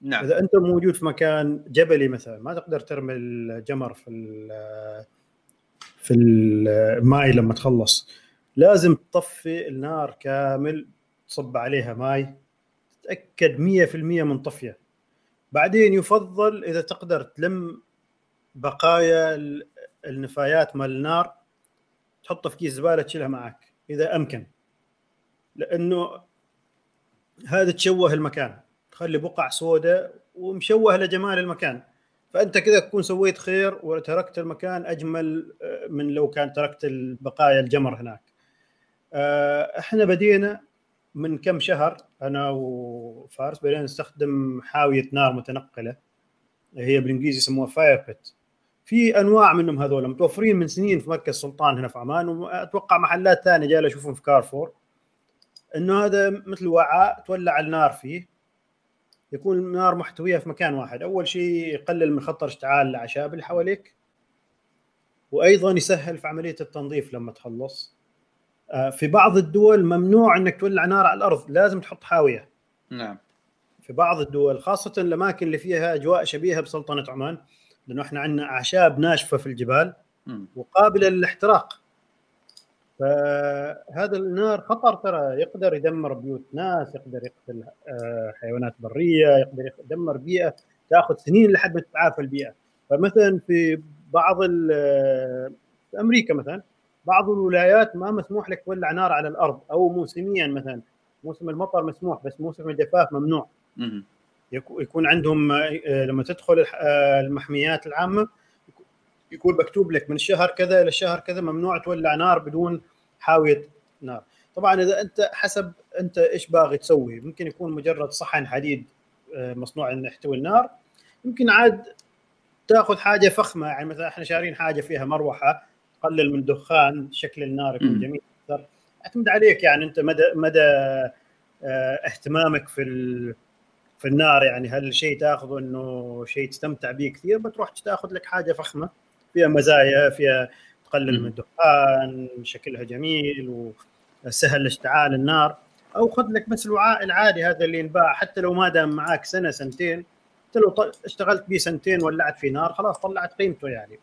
نعم. إذا أنت موجود في مكان جبلي مثلا ما تقدر ترمي الجمر في ال- في الماي لما تخلص. لازم تطفي النار كامل تصب عليها ماي تتأكد 100% منطفيه بعدين يفضل إذا تقدر تلم بقايا ال- النفايات مال النار تحطها في كيس زبالة تشيلها معك إذا أمكن. لأنه هذا تشوه المكان. تخلي بقع سوداء ومشوه لجمال المكان. فأنت كذا تكون سويت خير وتركت المكان أجمل آه، من لو كان تركت البقايا الجمر هناك. آه، إحنا بدينا من كم شهر أنا وفارس بدينا نستخدم حاوية نار متنقلة. هي بالإنجليزي يسموها fire pit في أنواع منهم هذول متوفرين من سنين في مركز سلطان هنا في عمان وأتوقع محلات ثانية جاي اشوفهم في كارفور إنه هذا مثل وعاء تولع النار فيه. يكون النار محتوية في مكان واحد. أول شيء يقلل من خطر اشتعال الأعشاب اللي حواليك وأيضا يسهل في عملية التنظيف لما تخلص. في بعض الدول ممنوع إنك تولع نار على الأرض لازم تحط حاوية. نعم. في بعض الدول خاصة الأماكن اللي فيها أجواء شبيهة بسلطنة عمان لأنه إحنا عندنا أعشاب ناشفة في الجبال. وقابلة للاحتراق. فهذا النار خطر ترى يقدر يدمر بيوت ناس يقدر يقتل آه، حيوانات برية يقدر يدمر بيئة تأخذ سنين لحد ما تتعافى البيئة. فمثلا في بعض ال- في أمريكا مثلا بعض الولايات ما مسموح لك تولع نار على الأرض أو موسميا مثلا. موسم المطر مسموح بس موسم الجفاف ممنوع. مم. يكو- يكون عندهم آه، لما تدخل آه، المحميات العامة يكون مكتوب لك من الشهر كذا إلى الشهر كذا ممنوع تولع نار بدون حاوية نار. طبعا إذا أنت حسب أنت إيش باغي تسوي. ممكن يكون مجرد صحن حديد آه، مصنوع إنه يحتوي النار. يمكن عاد تأخذ حاجة فخمة يعني مثلا إحنا شارين حاجة فيها مروحة. تقلل من دخان شكل النار يكون. جميل أكثر. أعتمد عليك يعني أنت مدى مدى آه، اهتمامك في ال- في النار يعني. هل الشيء تأخذه إنه شيء تستمتع به كثير؟ بتروح تأخذ لك حاجة فخمة. فيها مزايا فيها تقلل. من الدخان شكلها جميل وسهل اشتعال النار. أو خذ لك بس الوعاء العادي هذا اللي ينباع. حتى لو ما دام معاك سنة سنتين انت لو اشتغلت به سنتين ولعت في نار خلاص طلعت قيمته يعني.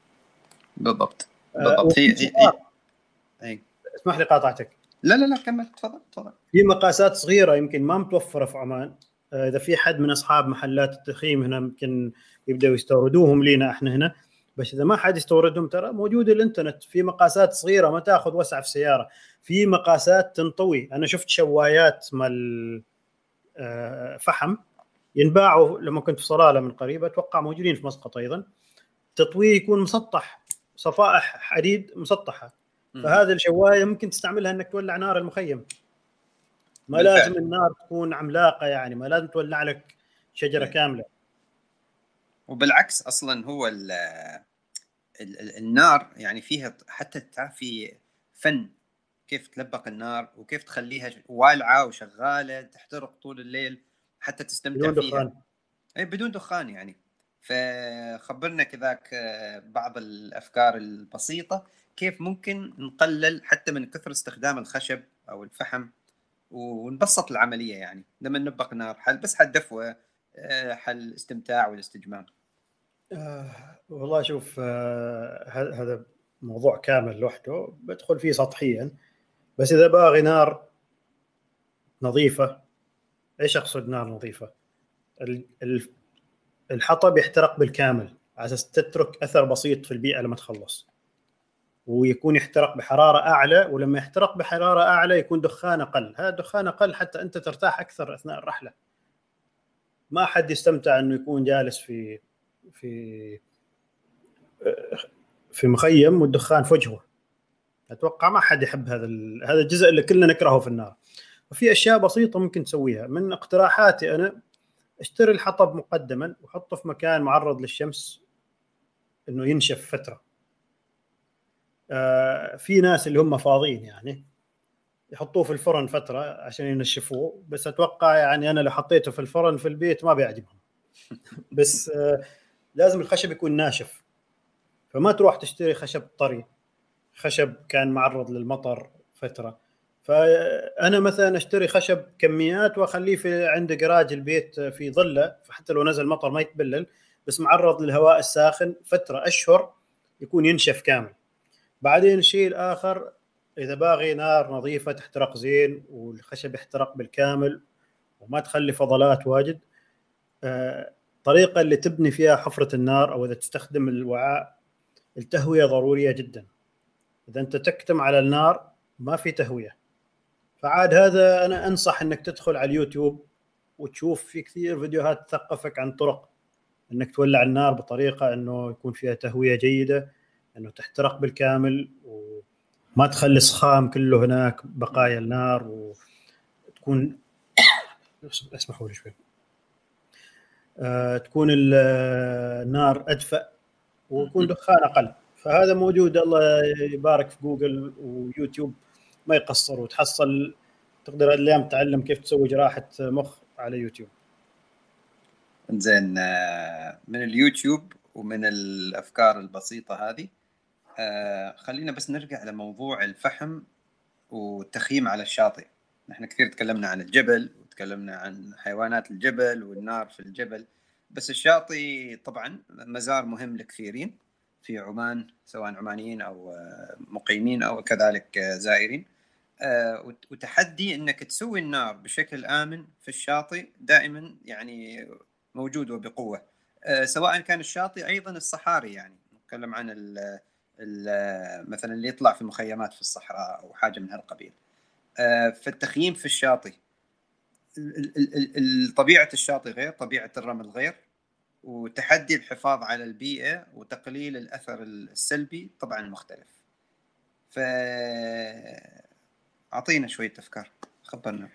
بالضبط. بالضبط هي هي- اسمح لي قاطعتك. لا لا لا كمل تفضل تفضل. في مقاسات صغيرة يمكن ما متوفرة في عمان. آه، إذا في حد من أصحاب محلات التخييم هنا يمكن يبدأوا يستوردوهم لينا إحنا هنا. بس إذا ما حد يستوردهم ترى موجود الإنترنت. في مقاسات صغيرة ما تأخذ وسع في سيارة. في مقاسات تنطوي. أنا شفت شوايات مال آه، فحم ينباعوا لما كنت في صلالة من قريب. أتوقع موجودين في مسقط أيضا. تطويه يكون مسطح. صفائح حديد مسطحة. فهذه الشوايه ممكن تستعملها إنك تولع نار المخيم. ما بالفعل. لازم النار تكون عملاقة يعني ما لازم تولع لك شجرة إيه. كاملة. وبالعكس أصلا هو ال ال ال النار يعني فيها حتى تعرف في فن كيف تلبق النار وكيف تخليها والعة وشغالة تحترق طول الليل حتى تستمتع بدون فيها. دخان. اي بدون دخان يعني. فخبرنا كذاك آه، بعض الأفكار البسيطة كيف ممكن نقلل حتى من كثر استخدام الخشب أو الفحم ونبسط العملية يعني. لما نبق نار حل بس حل دفوة آه، حل استمتاع والاستجمام. آه والله شوف آه هذا موضوع كامل لوحده بدخل فيه سطحيا. بس إذا باغي نار نظيفة إيش أقصد نار نظيفة؟ ال- ال- الحطب يحترق بالكامل على أساس تترك أثر بسيط في البيئة لما تخلص. ويكون يحترق بحرارة أعلى ولما يحترق بحرارة أعلى يكون دخان أقل. هذا دخان أقل حتى أنت ترتاح أكثر أثناء الرحلة. ما حد يستمتع إنه يكون جالس في في في مخيم والدخان في وجهه. أتوقع ما حد يحب هذا هذا الجزء اللي كلنا نكرهه في النار. وفي أشياء بسيطة ممكن تسويها. من اقتراحاتي أنا اشتري الحطب مقدما وحطه في مكان معرض للشمس إنه ينشف فترة. آه في ناس اللي هم فاضيين يعني يحطوه في الفرن فترة عشان ينشفوه بس أتوقع يعني أنا لو حطيته في الفرن في البيت ما بيعجبهم. *laughs* بس آه لازم الخشب يكون ناشف. فما تروح تشتري خشب طري. خشب كان معرض للمطر فترة. فأنا مثلا أشتري خشب كميات وأخليه في عند جراج البيت في ظلة فحتى لو نزل مطر ما يتبلل بس معرض للهواء الساخن فترة أشهر يكون ينشف كامل. بعدين الشيء الآخر إذا باغي نار نظيفة تحترق زين والخشب يحترق بالكامل وما تخلي فضلات واجد آه، الطريقة اللي تبني فيها حفرة النار أو إذا تستخدم الوعاء التهوية ضرورية جدا. إذا أنت تكتم على النار ما في تهوية. فعاد هذا أنا أنصح إنك تدخل على اليوتيوب وتشوف في كثير فيديوهات تثقفك عن طرق إنك تولع النار بطريقة إنه يكون فيها تهوية جيدة إنه تحترق بالكامل وما تخلي صخام كله هناك بقايا النار وتكون *coughs* اسمحوا لي شوي. آه، تكون ال- النار أدفأ ويكون دخان أقل. فهذا موجود الله يبارك في جوجل ويوتيوب. ما يقصر وتحصل تقدر اليوم تتعلم كيف تسوي جراحة مخ على يوتيوب. زين آه، من اليوتيوب ومن الأفكار البسيطة هذه آه، خلينا بس نرجع لموضوع الفحم والتخييم على الشاطئ. نحن كثير تكلمنا عن الجبل وتكلمنا عن حيوانات الجبل والنار في الجبل بس الشاطئ طبعا مزار مهم لكثيرين في عمان سواء عمانيين أو آه، مقيمين أو كذلك زائرين. وتحدي إنك تسوي النار بشكل آمن في الشاطئ دائما يعني موجود وبقوة. آه، سواء كان الشاطئ أيضا الصحاري يعني نتكلم عن ال ال مثلا اللي يطلع في مخيمات في الصحراء أو حاجة من هالقبيل. آه، فالتخييم في الشاطئ ال- ال- ال- ال- طبيعة الشاطئ غير طبيعة الرمل غير وتحدي الحفاظ على البيئة وتقليل الأثر السلبي طبعا مختلف. ف أعطينا شوية أفكار خبرنا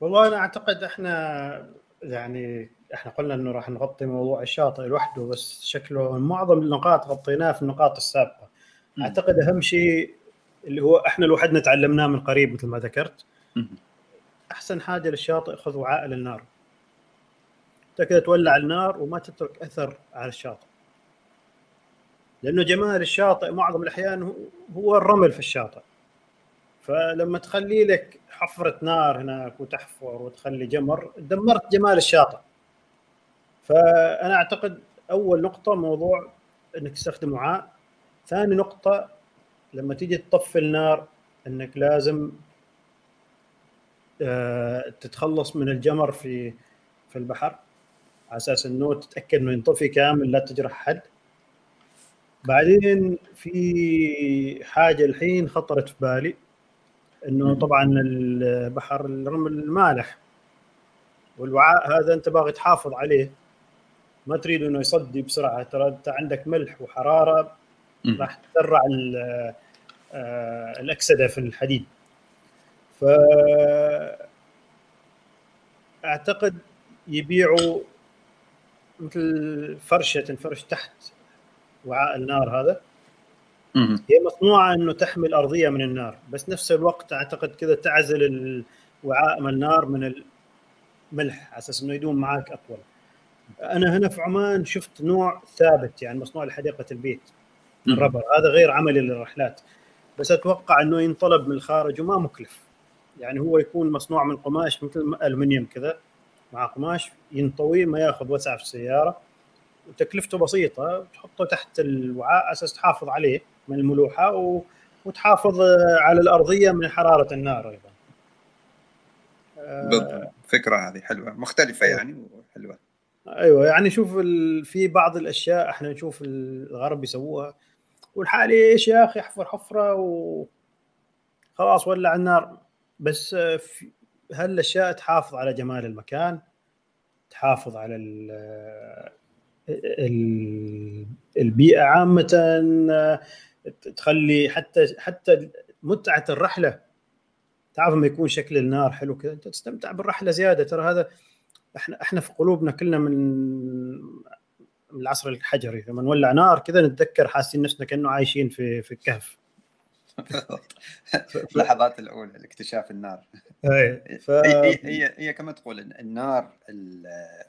والله أنا أعتقد إحنا يعني إحنا قلنا إنه راح نغطي موضوع الشاطئ لوحده بس شكله معظم النقاط غطيناه في النقاط السابقة. مم. أعتقد أهم شيء اللي هو إحنا لوحدنا تعلمناه من قريب مثل ما ذكرت. مم. أحسن حاجة للشاطئ خذ وعاء للنار أنت كذا تولع النار وما تترك أثر على الشاطئ. لأنه جمال الشاطئ معظم الأحيان هو الرمل في الشاطئ. فلما تخلي لك حفرة نار هناك وتحفر وتخلي جمر دمرت جمال الشاطئ. فأنا أعتقد أول نقطة موضوع إنك تستخدم وعاء. ثاني نقطة لما تيجي تطفي النار إنك لازم آه، تتخلص من الجمر في في البحر. على أساس إنه تتأكد إنه ينطفي كامل لا تجرح حد. بعدين في حاجة الحين خطرت في بالي. إنه طبعا البحر الرمل مالح والوعاء هذا أنت باغي تحافظ عليه. ما تريد إنه يصدي بسرعة. ترى أنت عندك ملح وحرارة راح تسرع آه، الأكسدة في الحديد. ف أعتقد يبيعوا مثل فرشة تنفرش تحت وعاء النار هذا. هي مصنوعة إنه تحمي الأرضية من النار بس نفس الوقت أعتقد كذا تعزل الوعاء من النار من الملح على أساس إنه يدوم معاك اطول أنا هنا في عمان شفت نوع ثابت يعني مصنوع لحديقة البيت من ربر هذا غير عملي للرحلات بس أتوقع إنه ينطلب من الخارج وما مكلف. يعني هو يكون مصنوع من قماش مثل الومنيوم كذا مع قماش ينطوي ما يأخذ وسع في السيارة وتكلفته بسيطة تحطه تحت الوعاء أساس تحافظ عليه. من الملوحة و... وتحافظ على الأرضية من حرارة النار أيضا. بالضبط الفكرة هذه حلوة مختلفة أيوة. يعني وحلوة. أيوه يعني شوف ال... في بعض الأشياء إحنا نشوف الغرب يسووها والحالي إيش يا أخي احفر حفرة و خلاص ولع النار بس في هل الاشياء تحافظ على جمال المكان تحافظ على البيئة عامة تخلي حتى حتى متعة الرحلة تعرف لما يكون شكل النار حلو كذا. أنت تستمتع بالرحلة زيادة. ترى هذا إحنا إحنا في قلوبنا كلنا من من العصر الحجري. لما نولع نار كذا نتذكر حاسين نفسنا كأنه عايشين في في الكهف. *laughs* اللحظات الأولى لاكتشاف النار. ف... هي هي هي كما تقول النار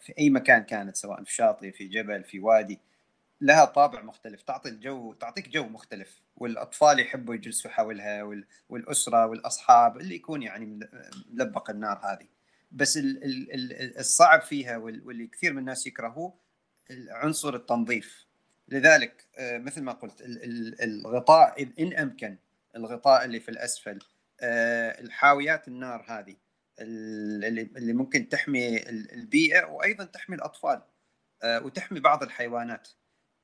في أي مكان كانت سواء في شاطئ في جبل في وادي لها طابع مختلف تعطي الجو تعطيك جو مختلف والأطفال يحبوا يجلسوا حولها والأسرة والأصحاب اللي يكون يعني ملبق النار هذه. بس الصعب فيها واللي كثير من الناس يكرهوه عنصر التنظيف. لذلك آه، مثل ما قلت الغطاء إن أمكن الغطاء اللي في الأسفل آه، الحاويات النار هذه اللي ممكن تحمي البيئة وأيضا تحمي الأطفال آه، وتحمي بعض الحيوانات.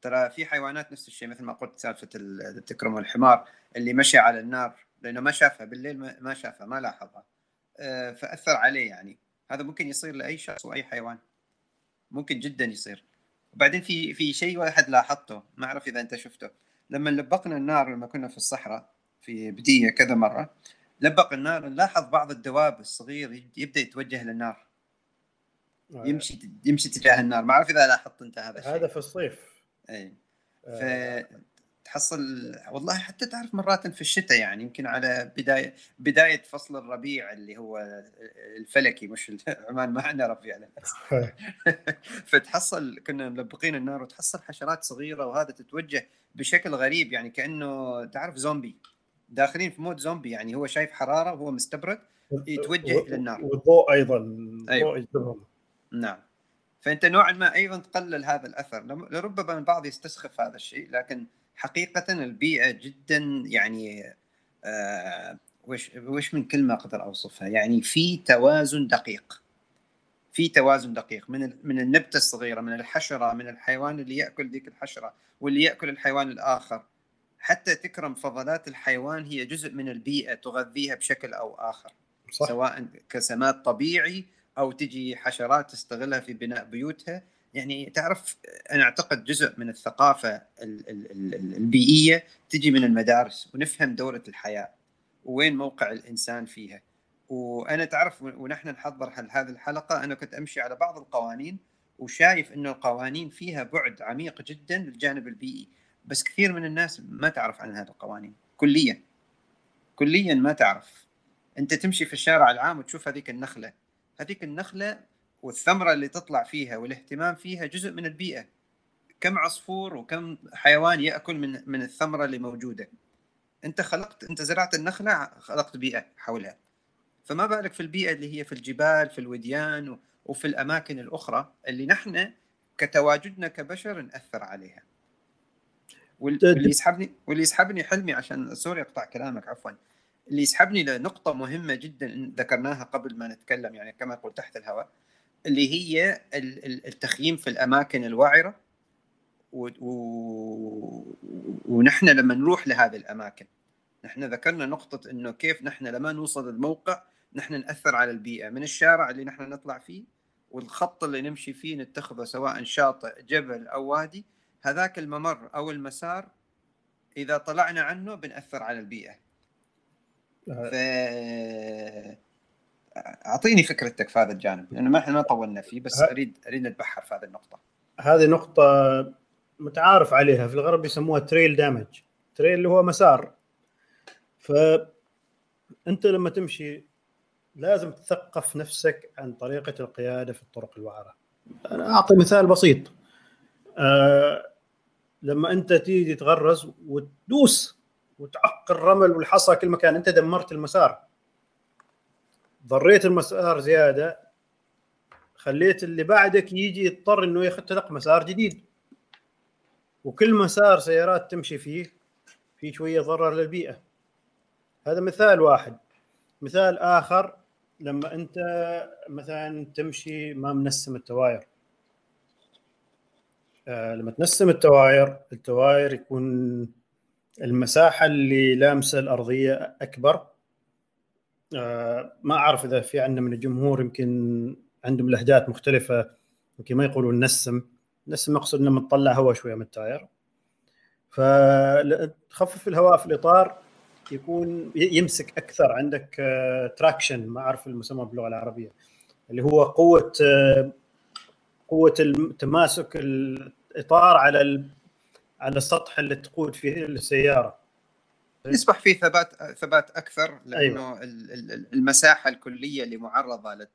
ترى في حيوانات نفس الشيء مثل ما قلت سالفة التكرم والحمار اللي مشى على النار لأنه ما شافها بالليل ما شافها ما لاحظها. آه، فأثر عليه يعني. هذا ممكن يصير لأي شخص وأي حيوان. ممكن جدا يصير. وبعدين في في شيء واحد لاحظته ما أعرف إذا أنت شفته. لما لبقنا النار لما كنا في الصحراء في بدية كذا مرة لبق النار نلاحظ بعض الدواب الصغير يبدأ يتوجه للنار. آه. يمشي يمشي تجاه النار. ما أعرف إذا لاحظت أنت هذا الشيء. هذا في الصيف. إي. آه. فتحصل والله حتى تعرف مرات في الشتاء يعني يمكن على بداية بداية فصل الربيع اللي هو الفلكي مش *laughs* عمان ما عندنا ربيع *laughs* فتحصل كنا ملبقين النار وتحصل حشرات صغيرة وهذا تتوجه بشكل غريب يعني كأنه تعرف زومبي داخلين في مود زومبي يعني هو شايف حرارة وهو مستبرد يتوجه إلى النار. والضوء أيضا أيوة. نعم. فأنت نوعا ما أيضا تقلل هذا الأثر. لربما البعض يستسخف هذا الشيء لكن حقيقه البيئه جدا يعني آه وش وش من كلمة أقدر أوصفها؟ يعني في توازن دقيق. في توازن دقيق من من النبتة الصغيرة من الحشرة من الحيوان اللي يأكل ذيك الحشرة واللي يأكل الحيوان الآخر. حتى تكرم فضلات الحيوان هي جزء من البيئة تغذيها بشكل أو آخر صح. سواء كسمات طبيعي أو تجي حشرات تستغلها في بناء بيوتها. يعني تعرف أنا أعتقد جزء من الثقافة البيئية تجي من المدارس ونفهم دورة الحياة وين موقع الإنسان فيها. وأنا تعرف ونحن نحضر هذه الحلقة أنا كنت أمشي على بعض القوانين وشايف انه القوانين فيها بعد عميق جدا للجانب البيئي. بس كثير من الناس ما تعرف عن هذه القوانين. كليا. كليا ما تعرف. أنت تمشي في الشارع العام وتشوف هذيك النخلة. هذيك النخلة والثمرة اللي تطلع فيها والاهتمام فيها جزء من البيئة. كم عصفور وكم حيوان يأكل من من الثمرة اللي موجودة. أنت خلقت أنت زرعت النخلة خلقت بيئة حولها. فما بالك في البيئة اللي هي في الجبال في الوديان وفي الأماكن الأخرى اللي نحن كتواجدنا كبشر نأثر عليها. واللي يسحبني واللي يسحبني حلمي عشان سوري أقطع كلامك عفوا. اللي يسحبني لنقطة مهمة جدا ذكرناها قبل ما نتكلم يعني كما قلت تحت الهواء اللي هي التخييم في الأماكن الوعرة و... و... ونحن لما نروح لهذه الأماكن. نحن ذكرنا نقطة إنه كيف نحن لما نوصل الموقع نحن نأثر على البيئة. من الشارع اللي نحن نطلع فيه والخط اللي نمشي فيه نتخذه سواء شاطئ جبل أو وادي هذاك الممر أو المسار إذا طلعنا عنه بنأثر على البيئة. ف أعطيني فكرتك في هذا الجانب لأنه ما إحنا ما طولنا فيه بس اريد أريد نتبحر في هذه النقطة. هذه نقطة متعارف عليها في الغرب يسموها تريل دامج تريل اللي هو مسار. فانت لما تمشي لازم تثقف نفسك عن طريقة القيادة في الطرق الوعرة. أنا أعطي مثال بسيط. أه لما أنت تيجي تغرز وتدوس وتعق الرمل والحصى كل مكان. أنت دمرت المسار. ضريت المسار زيادة. خليت اللي بعدك يجي يضطر إنه يختلق مسار جديد. وكل مسار سيارات تمشي فيه في شوية ضرر للبيئة. هذا مثال واحد. مثال آخر لما أنت مثلا تمشي ما منسم التواير. آه لما تنسم التواير التواير يكون المساحة اللي لامسة الأرضية أكبر. آه ما أعرف إذا في عندنا من الجمهور يمكن عندهم لهجات مختلفة يمكن ما يقولون نسم. نسم أقصد إنه تطلع هواء شوية من ال tire. فتخفف الهواء في الإطار يكون يمسك أكثر. عندك تراكشن ما أعرف المسمى باللغة العربية اللي هو قوة آه، قوة تماسك الإطار على على السطح اللي تقود فيه السيارة. يصبح فيه ثبات ثبات أكثر لأنه أيوة. المساحة الكلية اللي معرضه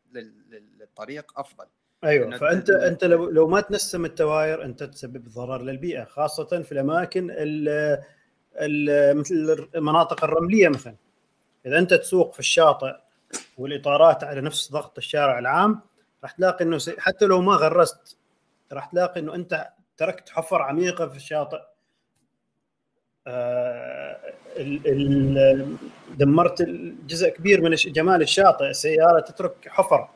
للطريق أفضل. أيوه. فأنت أنت لو لو ما تنسم التواير أنت تسبب ضرر للبيئة خاصة في الأماكن مثل المناطق الرملية مثلا. إذا أنت تسوق في الشاطئ والإطارات على نفس ضغط الشارع العام راح تلاقي إنه حتى لو ما غرست راح تلاقي إنه أنت تركت حفر عميقة في الشاطئ. آه، دمرت جزء كبير من جمال الشاطئ السياره تترك حفر.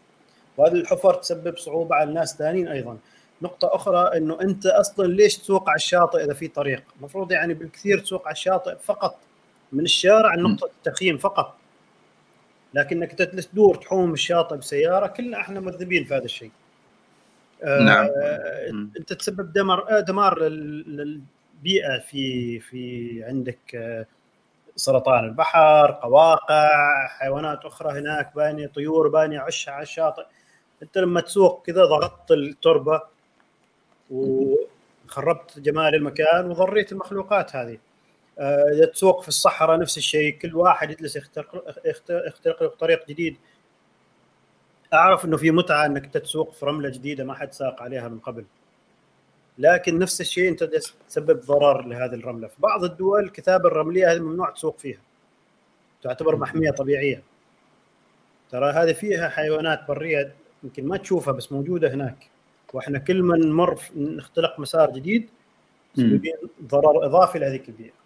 وهذه الحفر تسبب صعوبة على الناس ثانيين أيضا. نقطة أخرى أنه أنت أصلا ليش تسوق على الشاطئ إذا في طريق؟ المفروض يعني بالكثير تسوق على الشاطئ فقط من الشارع لنقطة التخييم فقط. لكنك تدور تحوم الشاطئ بسيارة كلنا إحنا مذنبين في هذا الشيء. نعم. آه انت تسبب دمار آه، دمار للبيئة في في عندك آه سرطان البحر قواقع حيوانات أخرى هناك بانيه طيور بانيه عشها على الشاطئ أنت لما تسوق كذا ضغطت التربة وخربت جمال المكان وضريت المخلوقات هذه. إذا تسوق في الصحراء نفس الشيء كل واحد يجلس يخترق يخترق طريق جديد. أعرف إنه في متعة إنك تسوق في رملة جديدة ما حد ساق عليها من قبل. لكن نفس الشيء أنت تسبب ضرر لهذه الرملة. في بعض الدول الكتابه الرملية هذه ممنوع تسوق فيها. تعتبر محمية طبيعية. ترى هذه فيها حيوانات برية يمكن ما تشوفها بس موجودة هناك. وإحنا كل ما نمر نختلق مسار جديد ضرر إضافي لهذيك البيئة.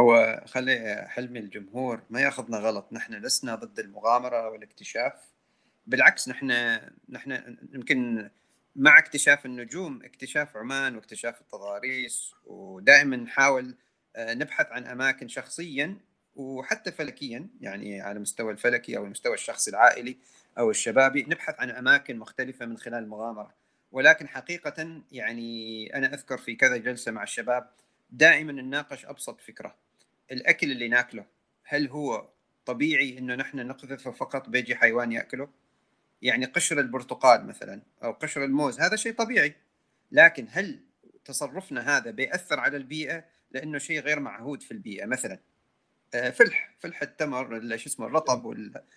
هو خلي حلمي الجمهور ما ياخذنا غلط. نحن لسنا ضد المغامرة والاكتشاف. بالعكس نحن نحن يمكن مع اكتشاف النجوم اكتشاف عمان واكتشاف التضاريس ودائما نحاول آه، نبحث عن أماكن شخصيا وحتى فلكيا يعني على مستوى الفلكي أو المستوى الشخصي العائلي أو الشبابي نبحث عن أماكن مختلفة من خلال المغامرة. ولكن حقيقه يعني أنا أذكر في كذا جلسة مع الشباب دائما نناقش أبسط فكرة. الأكل اللي ناكله هل هو طبيعي إنه نحن نقذفه فقط بيجي حيوان يأكله؟ يعني قشر البرتقال مثلا أو قشر الموز هذا شيء طبيعي. لكن هل تصرفنا هذا بيأثر على البيئة؟ لأنه شيء غير معهود في البيئة. مثلا آه، فلح فلح التمر شو اسمه الرطب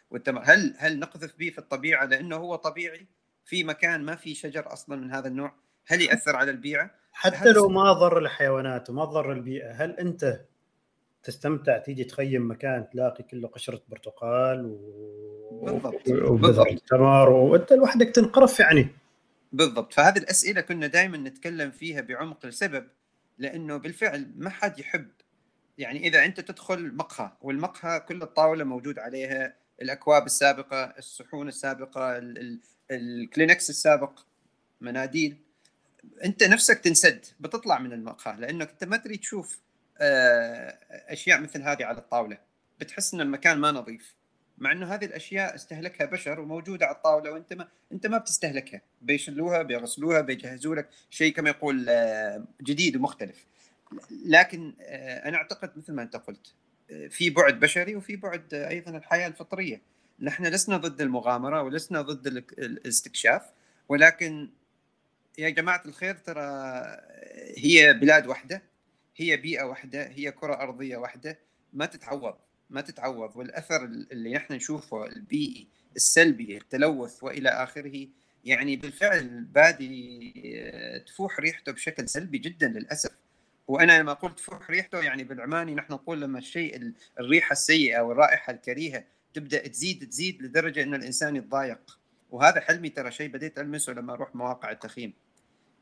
والتمر. هل هل نقذف به في الطبيعة؟ لأنه هو طبيعي. في مكان ما في شجر أصلا من هذا النوع. هل يأثر على البيئة؟ حتى لو ما ضر الحيوانات وما ضر البيئة هل أنت تستمتع تيجي تخيم مكان تلاقي كله قشرة برتقال و... بالضبط. وبذر بالضبط. تمر وأنت لوحدك تنقرف يعني بالضبط فهذه الأسئلة كنا دائما نتكلم فيها بعمق لسبب لأنه بالفعل ما حد يحب يعني إذا أنت تدخل مقهى والمقهى كل الطاولة موجود عليها الأكواب السابقة الصحون السابقة ال- ال- الكلينكس السابق مناديل أنت نفسك تنسد بتطلع من المقهى لأنك أنت ما تريد تشوف أشياء مثل هذه على الطاولة. بتحس إن المكان ما نظيف مع إنه هذه الأشياء استهلكها بشر وموجودة على الطاولة وأنت ما أنت ما بتستهلكها. بيشلوها بيغسلوها بيجهزوا لك شيء كما يقول آه، جديد ومختلف. لكن آه، أنا أعتقد مثل ما أنت قلت آه، في بعد بشري وفي بعد آه، أيضا الحياة الفطرية. نحن لسنا ضد المغامرة ولسنا ضد الاستكشاف ولكن يا جماعة الخير ترى هي بلاد واحدة هي بيئة واحدة هي كرة أرضية واحدة ما تتعوض ما تتعوض. والأثر اللي نحن نشوفه البيئي السلبي التلوث وإلى آخره يعني بالفعل بادي آه، تفوح ريحته بشكل سلبي جدا للأسف. وأنا لما قلت تفوح ريحته يعني بالعماني نحن نقول لما الشيء ال- الريحة السيئة والرائحه الكريهة تبدأ تزيد تزيد لدرجة إن الإنسان يتضايق. وهذا حلمي ترى شيء بديت ألمسه لما أروح مواقع التخييم.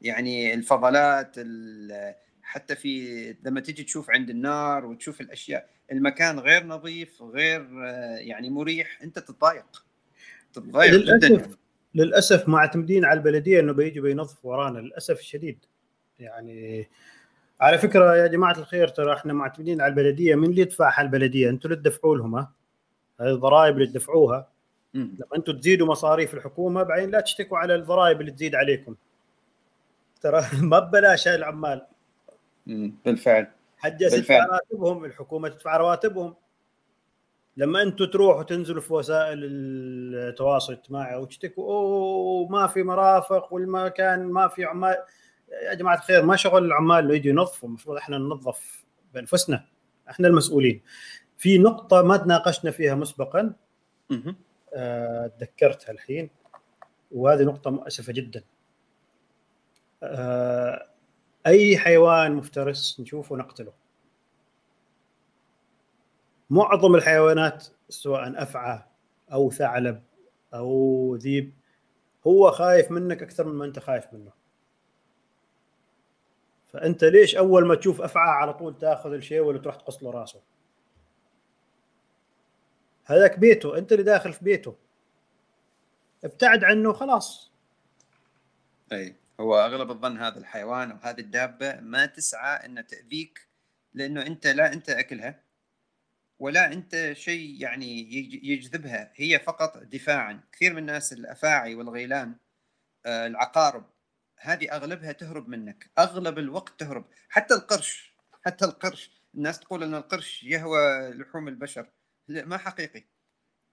يعني الفضلات ال- حتى في لما تجي تشوف عند النار وتشوف الأشياء المكان غير نظيف غير آه، يعني مريح أنت تتضايق. تتضايق جدا للأسف للأسف معتمدين على البلدية إنه بيجوا بينظفوا ورانا للأسف الشديد. يعني على فكرة يا جماعة الخير ترى إحنا معتمدين على البلدية من اللي يدفعها البلدية؟ أنتم اللي تدفعوا لهم ها؟ هذه الضرائب اللي تدفعوها. لما أنتم تزيدوا مصاريف الحكومة بعدين لا تشتكوا على الضرائب اللي تزيد عليكم. ترى *laughs* ما ببلاش هاي العمال. مم. بالفعل حجة تدفع. رواتبهم الحكومة تدفع رواتبهم لما أنتم تروحوا تنزلوا في وسائل التواصل الاجتماعي وتشتكوا أوه ما في مرافق والمكان ما في عمال يا جماعة الخير ما شغل العمال اللي يجوا ينظفوا المفروض إحنا ننظف بأنفسنا إحنا المسؤولين في نقطة ما تناقشنا فيها مسبقا مهم. آه، تذكرتها الحين وهذه نقطة مؤسفة جدا آه، أي حيوان مفترس نشوفه نقتله. معظم الحيوانات سواء أفعى أو ثعلب أو ذيب هو خايف منك أكثر من ما أنت خايف منه. فأنت ليش أول ما تشوف أفعى على طول تأخذ الشيء ولا تروح تقص له راسه؟ هذاك بيته أنت اللي داخل في بيته. ابتعد عنه خلاص. أي. هو أغلب الظن هذا الحيوان أو هذه الدابة ما تسعى ان تأذيك لأنه أنت لا أنت أكلها ولا أنت شيء يعني يج- يجذبها هي فقط دفاعا. كثير من الناس الأفاعي والغيلان آه، العقارب هذه أغلبها تهرب منك أغلب الوقت تهرب. حتى القرش حتى القرش الناس تقول إن القرش يهوى لحوم البشر. لا ما حقيقي.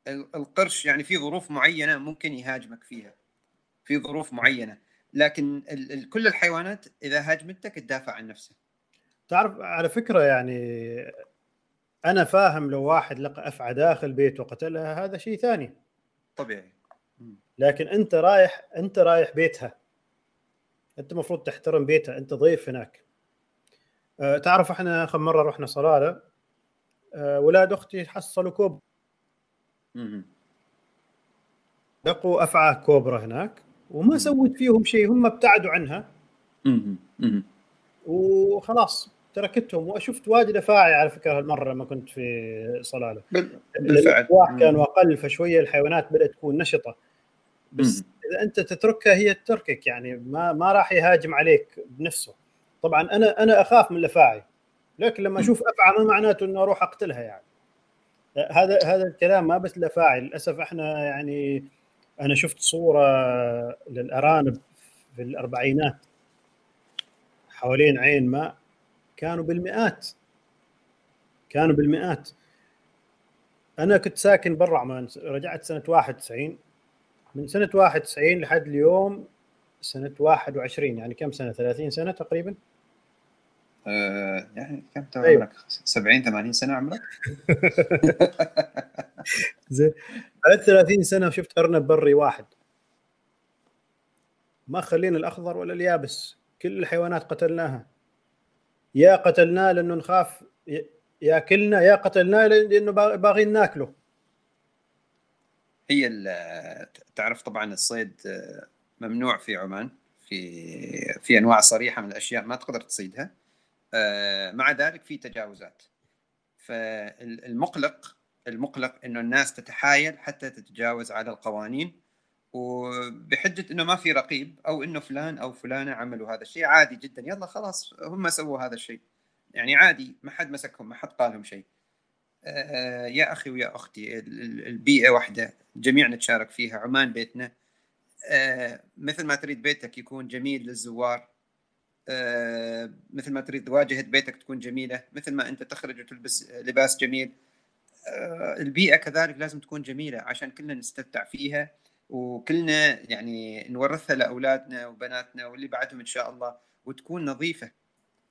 ال- القرش يعني في ظروف معينة ممكن يهاجمك فيها في ظروف معينة. لكن ال- ال- كل الحيوانات إذا هاجمتك تدافع عن نفسها تعرف على فكرة يعني أنا فاهم لو واحد لقى أفعى داخل بيته وقتلها هذا شيء ثاني. طبيعي. لكن أنت رايح أنت رايح بيتها. أنت المفروض تحترم بيتها أنت ضيف هناك. أه تعرف إحنا آخر مرة رحنا صلالة أه ولاد أختي حصلوا كوب. لقوا أفعى كوبرا هناك. وما سوت فيهم شيء هم ابتعدوا عنها. وخلاص تركتهم. وشفت واجد أفاعي على فكرة هالمرة لما كنت في صلالة. بال- بالفعل. كانوا أقل فشوية الحيوانات بدأت تكون نشطة. بس. إذا أنت تتركها هي تتركك يعني. ما ما راح يهاجم عليك بنفسه. طبعا أنا أنا أخاف من الأفاعي. لكن لما أشوف أفعى ما معناته إنه أروح أقتلها يعني. هذا هذا الكلام ما بس الأفاعي. للأسف إحنا يعني أنا شفت صورة للأرانب في الأربعينات حوالين عين ماء كانوا بالمئات كانوا بالمئات. أنا كنت ساكن برا عمان رجعت سنة 91 من سنة 91 لحد اليوم سنة 21 يعني كم سنة؟ 30 سنة تقريبا. آه، يعني كم تو أيوة. عمرك؟ 70 80 سنة عمرك؟ *laughs* زين. بعد 30 سنة شفت أرنب بري واحد. ما خلينا الأخضر ولا اليابس كل الحيوانات قتلناها. يا قتلناه لأنه نخاف ياكلنا يا قتلناه لأنه باغيين ناكله. هي تعرف طبعا الصيد ممنوع في عمان في في أنواع صريحة من الأشياء ما تقدر تصيدها. آه، مع ذلك في تجاوزات. فالمقلق المقلق إنه الناس تتحايل حتى تتجاوز على القوانين وبحجة إنه ما في رقيب أو إنه فلان أو فلانة عملوا هذا الشيء عادي جدا يلا خلاص هم سووا هذا الشيء. يعني عادي ما حد مسكهم ما حد قال لهم شيء. آه، يا أخي ويا أختي البيئة واحدة جميع نتشارك فيها عمان بيتنا. آه، مثل ما تريد بيتك يكون جميل للزوار. آه، مثل ما تريد واجهة بيتك تكون جميلة مثل ما أنت تخرج وتلبس لباس جميل. البيئة كذلك لازم تكون جميلة عشان كلنا نستمتع فيها وكلنا يعني نورثها لأولادنا وبناتنا واللي بعدهم إن شاء الله وتكون نظيفة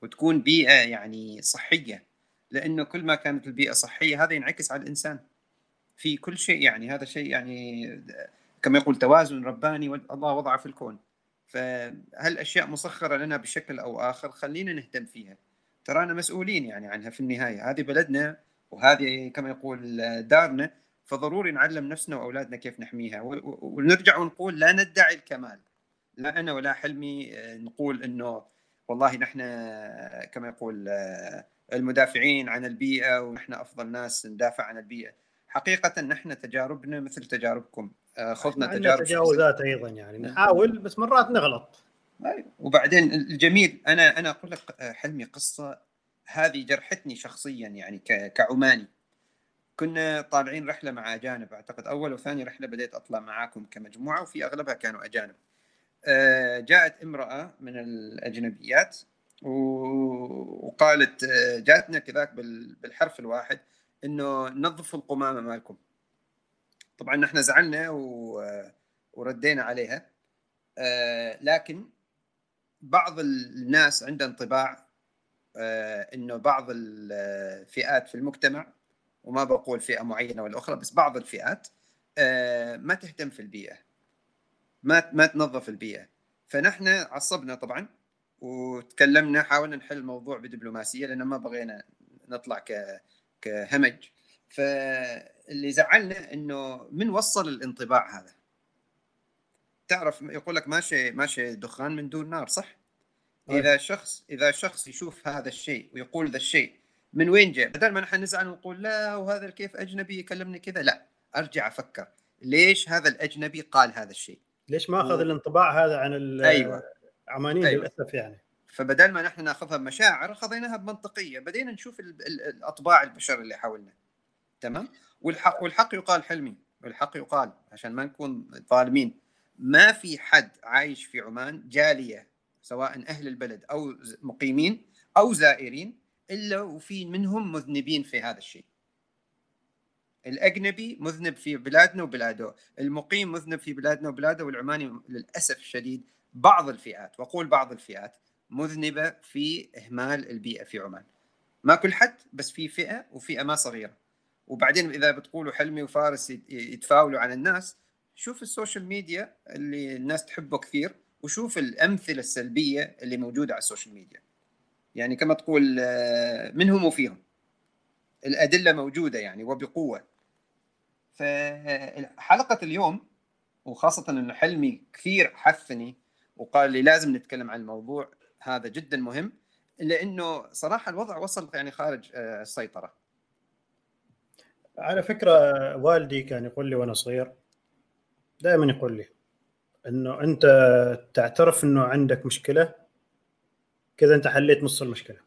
وتكون بيئة يعني صحية. لأنه كل ما كانت البيئة صحية هذا ينعكس على الإنسان. في كل شيء يعني هذا شيء يعني كما يقول توازن رباني الله وضعه في الكون. فهالأشياء مسخرة لنا بشكل أو آخر خلينا نهتم فيها. ترانا مسؤولين يعني عنها في النهاية. هذه بلدنا وهذه كما يقول دارنا فضروري نعلم نفسنا وأولادنا كيف نحميها. ونرجع ونقول لا ندعي الكمال. لا أنا ولا حلمي نقول إنه والله نحن كما يقول المدافعين عن البيئة ونحن أفضل ناس ندافع عن البيئة. حقيقة نحن تجاربنا مثل تجاربكم. آه، خذنا تجارب تجاوزات أيضا يعني. نعم. نحاول بس مرات نغلط. أيوة. وبعدين الجميل أنا أنا أقول لك آه، حلمي قصة. هذه جرحتني شخصيا يعني كعماني. كنا طالعين رحلة مع أجانب أعتقد. أول وثاني رحلة بديت أطلع معاكم كمجموعة وفي أغلبها كانوا أجانب. آه، جاءت امرأة من الأجنبيات وقالت جاتنا كذاك بالحرف الواحد إنه نظفوا القمامة مالكم. طبعا نحن زعلنا وردينا عليها. آه، لكن بعض الناس عنده انطباع آه، إنه بعض الفئات في المجتمع وما بقول فئة معينة ولا أخرى بس بعض الفئات آه، ما تهتم في البيئة. ما ما تنظف البيئة. فنحن عصبنا طبعا وتكلمنا حاولنا نحل الموضوع بدبلوماسية لأن ما بغينا نطلع كهمج. فاللي زعلنا إنه من وصل الانطباع هذا؟ تعرف يقول لك ماشي ماشي دخان من دون نار صح؟ طيب. إذا شخص إذا شخص يشوف هذا الشيء ويقول ذا الشيء من وين جاء؟ بدل ما نحن نزعل ونقول لا وهذا كيف أجنبي يكلمني كذا لا. أرجع أفكر ليش هذا الأجنبي قال هذا الشيء؟ ليش ما أخذ و... الانطباع هذا عن أيوه. عمانيين أيوة. للأسف يعني؟ فبدل ما نحن ناخذها بمشاعر خذيناها بمنطقية. بدينا نشوف الأطباع البشر اللي حولنا. تمام؟ والحق والحق يقال حلمي والحق يقال عشان ما نكون ظالمين. ما في حد عايش في عمان جالية سواء أهل البلد أو مقيمين أو زائرين إلا وفي منهم مذنبين في هذا الشيء. الأجنبي مذنب في بلادنا وبلاده المقيم مذنب في بلادنا وبلاده والعماني للأسف الشديد بعض الفئات وأقول بعض الفئات مذنبة في إهمال البيئة في عمان. ما كل حد بس في فئة وفئة ما صغيرة. وبعدين إذا بتقولوا حلمي وفارس يتبلوا على الناس شوف السوشيال ميديا اللي الناس تحبه كثير وشوف الأمثلة السلبية اللي موجودة على السوشيال ميديا. يعني كما تقول آه، منهم وفيهم؟ الأدلة موجودة يعني وبقوة. فحلقه اليوم وخاصة انه حلمي كثير حثني وقال لي لازم نتكلم عن الموضوع هذا جدا مهم لأنه صراحة الوضع وصل يعني خارج آه، السيطرة. على فكرة والدي كان يقول لي وأنا صغير دائما يقول لي إنه أنت تعترف إنه عندك مشكلة كذا أنت حليت نص المشكلة.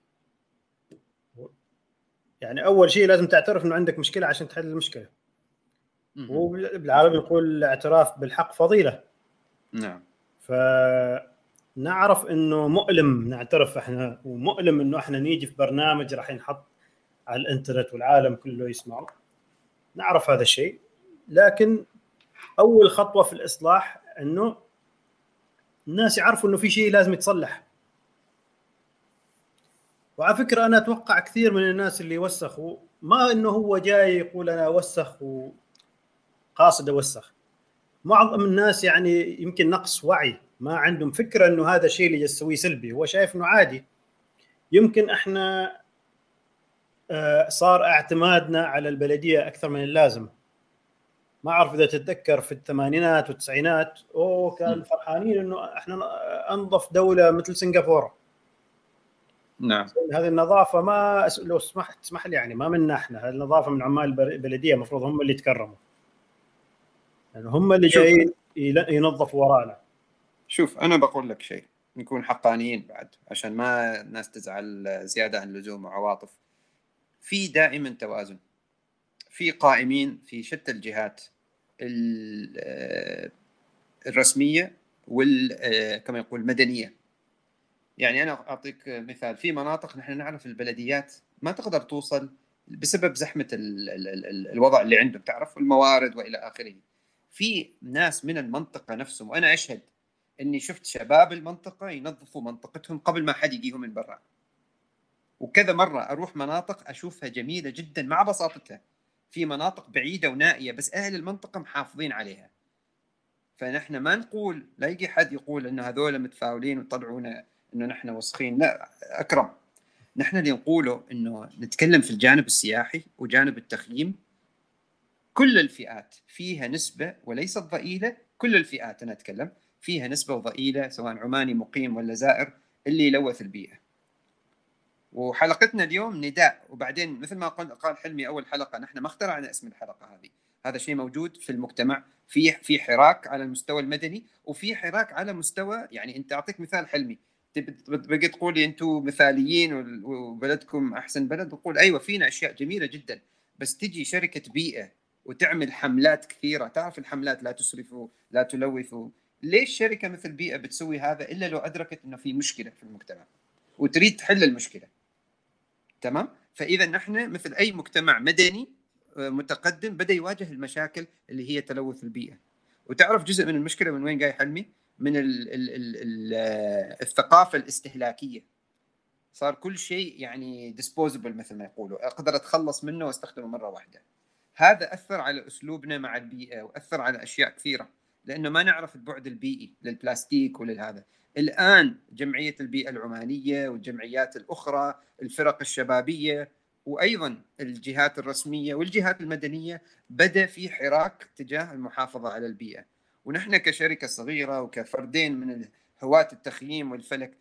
يعني أول شيء لازم تعترف إنه عندك مشكلة عشان تحل المشكلة. وبالعربي يقول الاعتراف بالحق فضيلة. نعم. فنعرف إنه مؤلم نعترف إحنا ومؤلم إنه إحنا نيجي في برنامج راح ينحط على الإنترنت والعالم كله يسمعه. نعرف هذا الشيء لكن أول خطوة في الإصلاح إنه الناس يعرفوا إنه في شيء لازم يتصلح. وعلى فكرة أنا أتوقع كثير من الناس اللي وسخوا ما إنه هو جاي يقول أنا وسخ وقاصد أوسخ. معظم الناس يعني يمكن نقص وعي ما عندهم فكرة إنه هذا الشيء اللي يسويه سلبي. هو شايف إنه عادي. يمكن إحنا صار اعتمادنا على البلدية أكثر من اللازم. ما أعرف إذا تتذكر في الثمانينات والتسعينات أوه كان فرحانين إنه إحنا أنظف دولة مثل سنغافورة. نعم. هذه النظافة ما لو سمحت تسمح لي يعني ما منا إحنا. هذه النظافة من عمال البلديه المفروض هم اللي يتكرموا. يعني هم اللي جايين ينظفوا ورانا. شوف أنا بقول لك شيء نكون حقانيين بعد عشان ما الناس تزعل زيادة عن اللزوم وعواطف. في دائما توازن في قائمين في شتى الجهات الرسمية وال كما يقول المدنية. يعني أنا أعطيك مثال في مناطق نحن نعرف البلديات ما تقدر توصل بسبب زحمة ال ال ال الوضع اللي عندهم تعرف؟ الموارد وإلى آخره. في ناس من المنطقة نفسهم وأنا أشهد إني شفت شباب المنطقة ينظفوا منطقتهم قبل ما حد يجيهم من برا. وكذا مرة أروح مناطق أشوفها جميلة جدا مع بساطتها. في مناطق بعيدة ونائية بس أهل المنطقة محافظين عليها. فنحن ما نقول لا يجي حد يقول انه هذول متفاولين ويطلعونا إنه نحن وسخين. لا أكرم. نحن اللي نقوله إنه نتكلم في الجانب السياحي وجانب التخييم. كل الفئات فيها نسبة وليست ضئيلة. كل الفئات أنا أتكلم فيها نسبة ضئيله سواء عماني مقيم ولا زائر اللي يلوث البيئة. وحلقتنا اليوم نداء. وبعدين مثل ما قال حلمي أول حلقة نحن ما اخترعنا اسم الحلقة هذه. هذا شيء موجود في المجتمع في في حراك على المستوى المدني وفي حراك على مستوى يعني أنت أعطيك مثال حلمي. تبقى تقول لي أنتم مثاليين وبلدكم أحسن بلد؟ بقول أيوه فينا أشياء جميلة جدا. بس تجي شركة بيئة وتعمل حملات كثيرة تعرف الحملات لا تسرفوا لا تلوثوا. ليش شركة مثل بيئة بتسوي هذا إلا لو أدركت إنه في مشكلة في المجتمع؟ وتريد تحل المشكلة. تمام؟ فإذا نحن مثل أي مجتمع مدني آه، متقدم بدأ يواجه المشاكل اللي هي تلوث البيئة. وتعرف جزء من المشكلة من وين جاي حلمي؟ من ال ال ال ال آه، الثقافة الاستهلاكية. صار كل شيء يعني ديسبوزبل مثل ما يقولوا. أقدر أتخلص منه وأستخدمه مرة واحدة. هذا أثر على أسلوبنا مع البيئة وأثر على أشياء كثيرة. لأنه ما نعرف البعد البيئي للبلاستيك ولهذا. الآن جمعية البيئة العمانية والجمعيات الأخرى الفرق الشبابية وأيضا الجهات الرسمية والجهات المدنية بدأ في حراك تجاه المحافظة على البيئة. ونحن كشركة صغيرة وكفردين من هواة التخييم والفلك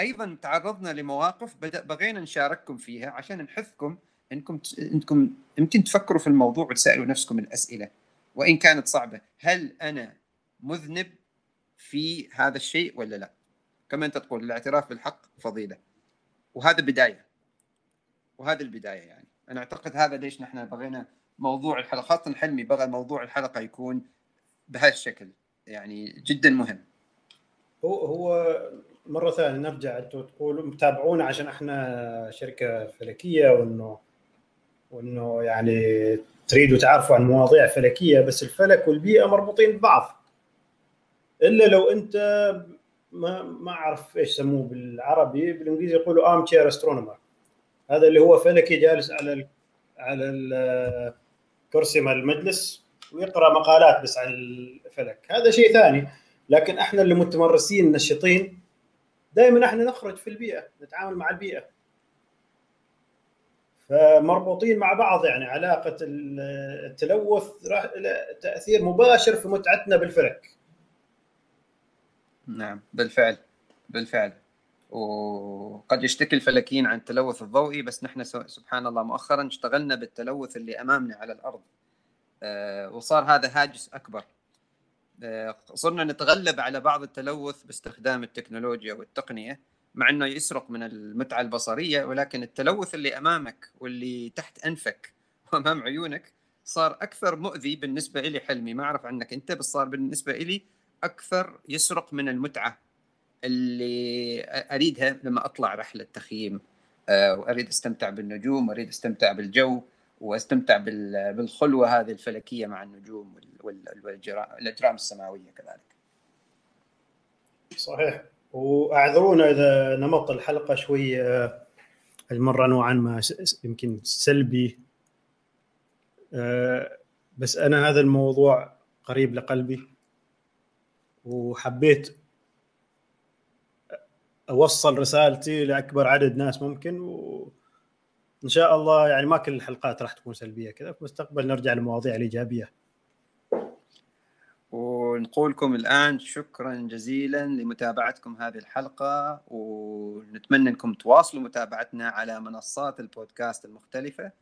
أيضا تعرضنا لمواقف بدا بغينا نشارككم فيها عشان نحثكم إنكم إنكم يمكن تفكروا في الموضوع وتسألوا نفسكم الأسئلة وإن كانت صعبة. هل أنا مذنب؟ في هذا الشيء ولا لا؟ كما أنت تقول الاعتراف بالحق فضيلة. وهذا بداية. وهذه البداية يعني. أنا أعتقد هذا ليش نحن بغينا موضوع الحلقة خاصة حلمي بغى موضوع الحلقة يكون بهالشكل يعني جدا مهم. هو هو مرة ثانية نرجع أنتم تقولوا متابعونا عشان إحنا شركة فلكية وإنه وإنه يعني تريدوا تعرفوا عن مواضيع فلكية بس الفلك والبيئة مربوطين ببعض. إلا لو أنت ما ما أعرف إيش يسموه بالعربي بالإنجليزي يقولوا armchair astronomer هذا اللي هو فلكي جالس على ال على الكرسي مال المجلس ويقرأ مقالات بس عن الفلك. هذا شيء ثاني. لكن إحنا اللي متمرسين نشيطين دائما إحنا نخرج في البيئة نتعامل مع البيئة. فمربوطين مع بعض يعني علاقة التلوث راح تأثير مباشر في متعتنا بالفلك. نعم بالفعل بالفعل. وقد يشتكي الفلكيين عن التلوث الضوئي بس نحن سبحان الله مؤخرا اشتغلنا بالتلوث اللي أمامنا على الأرض. آه، وصار هذا هاجس أكبر. آه، صرنا نتغلب على بعض التلوث باستخدام التكنولوجيا والتقنية مع إنه يسرق من المتعة البصرية ولكن التلوث اللي أمامك واللي تحت أنفك وأمام عيونك صار أكثر مؤذي بالنسبة لي حلمي. ما أعرف عنك أنت بس صار بالنسبة لي أكثر يسرق من المتعة اللي أريدها لما أطلع رحلة تخييم. آه، وأريد أستمتع بالنجوم وأريد أستمتع بالجو وأستمتع بالخلوة هذه الفلكية مع النجوم والاجرام السماوية كذلك. صحيح. وأعذرونا إذا نمط الحلقة شوي آه، المرة نوعا ما يمكن سلبي. آه، بس أنا هذا الموضوع قريب لقلبي. وحبيت أوصل رسالتي لأكبر عدد ناس ممكن وإن شاء الله يعني ما كل الحلقات راح تكون سلبية كذا في المستقبل نرجع للمواضيع الإيجابية. ونقول لكم الآن شكرا جزيلا لمتابعتكم هذه الحلقة ونتمنى أنكم تواصلوا متابعتنا على منصات البودكاست المختلفة.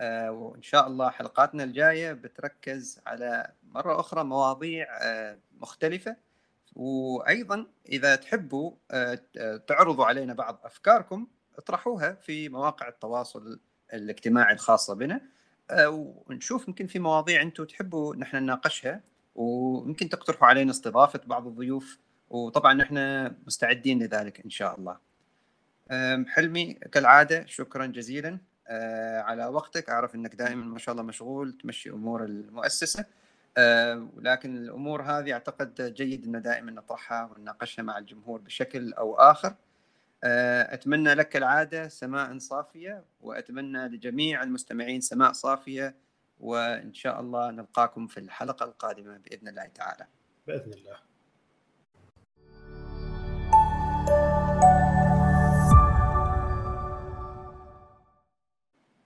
آه، وإن شاء الله حلقاتنا الجاية بتركز على مرة أخرى مواضيع آه، مختلفة. وأيضا إذا تحبوا آه، تعرضوا علينا بعض أفكاركم اطرحوها في مواقع التواصل الاجتماعي الخاصة بنا. ونشوف يمكن في مواضيع أنتم تحبوا نحن نناقشها. ويمكن تقترحوا علينا استضافة بعض الضيوف. وطبعا نحن مستعدين لذلك إن شاء الله. حلمي كالعادة شكرا جزيلا. على وقتك. أعرف إنك دائما ما شاء الله مشغول تمشي أمور المؤسسة. أه، ولكن الأمور هذه أعتقد جيد ان دائما نطرحها ونناقشها مع الجمهور بشكل أو آخر. أه، أتمنى لك كالعاده سماء صافية وأتمنى لجميع المستمعين سماء صافية وإن شاء الله نلقاكم في الحلقة القادمة بإذن الله تعالى. بإذن الله.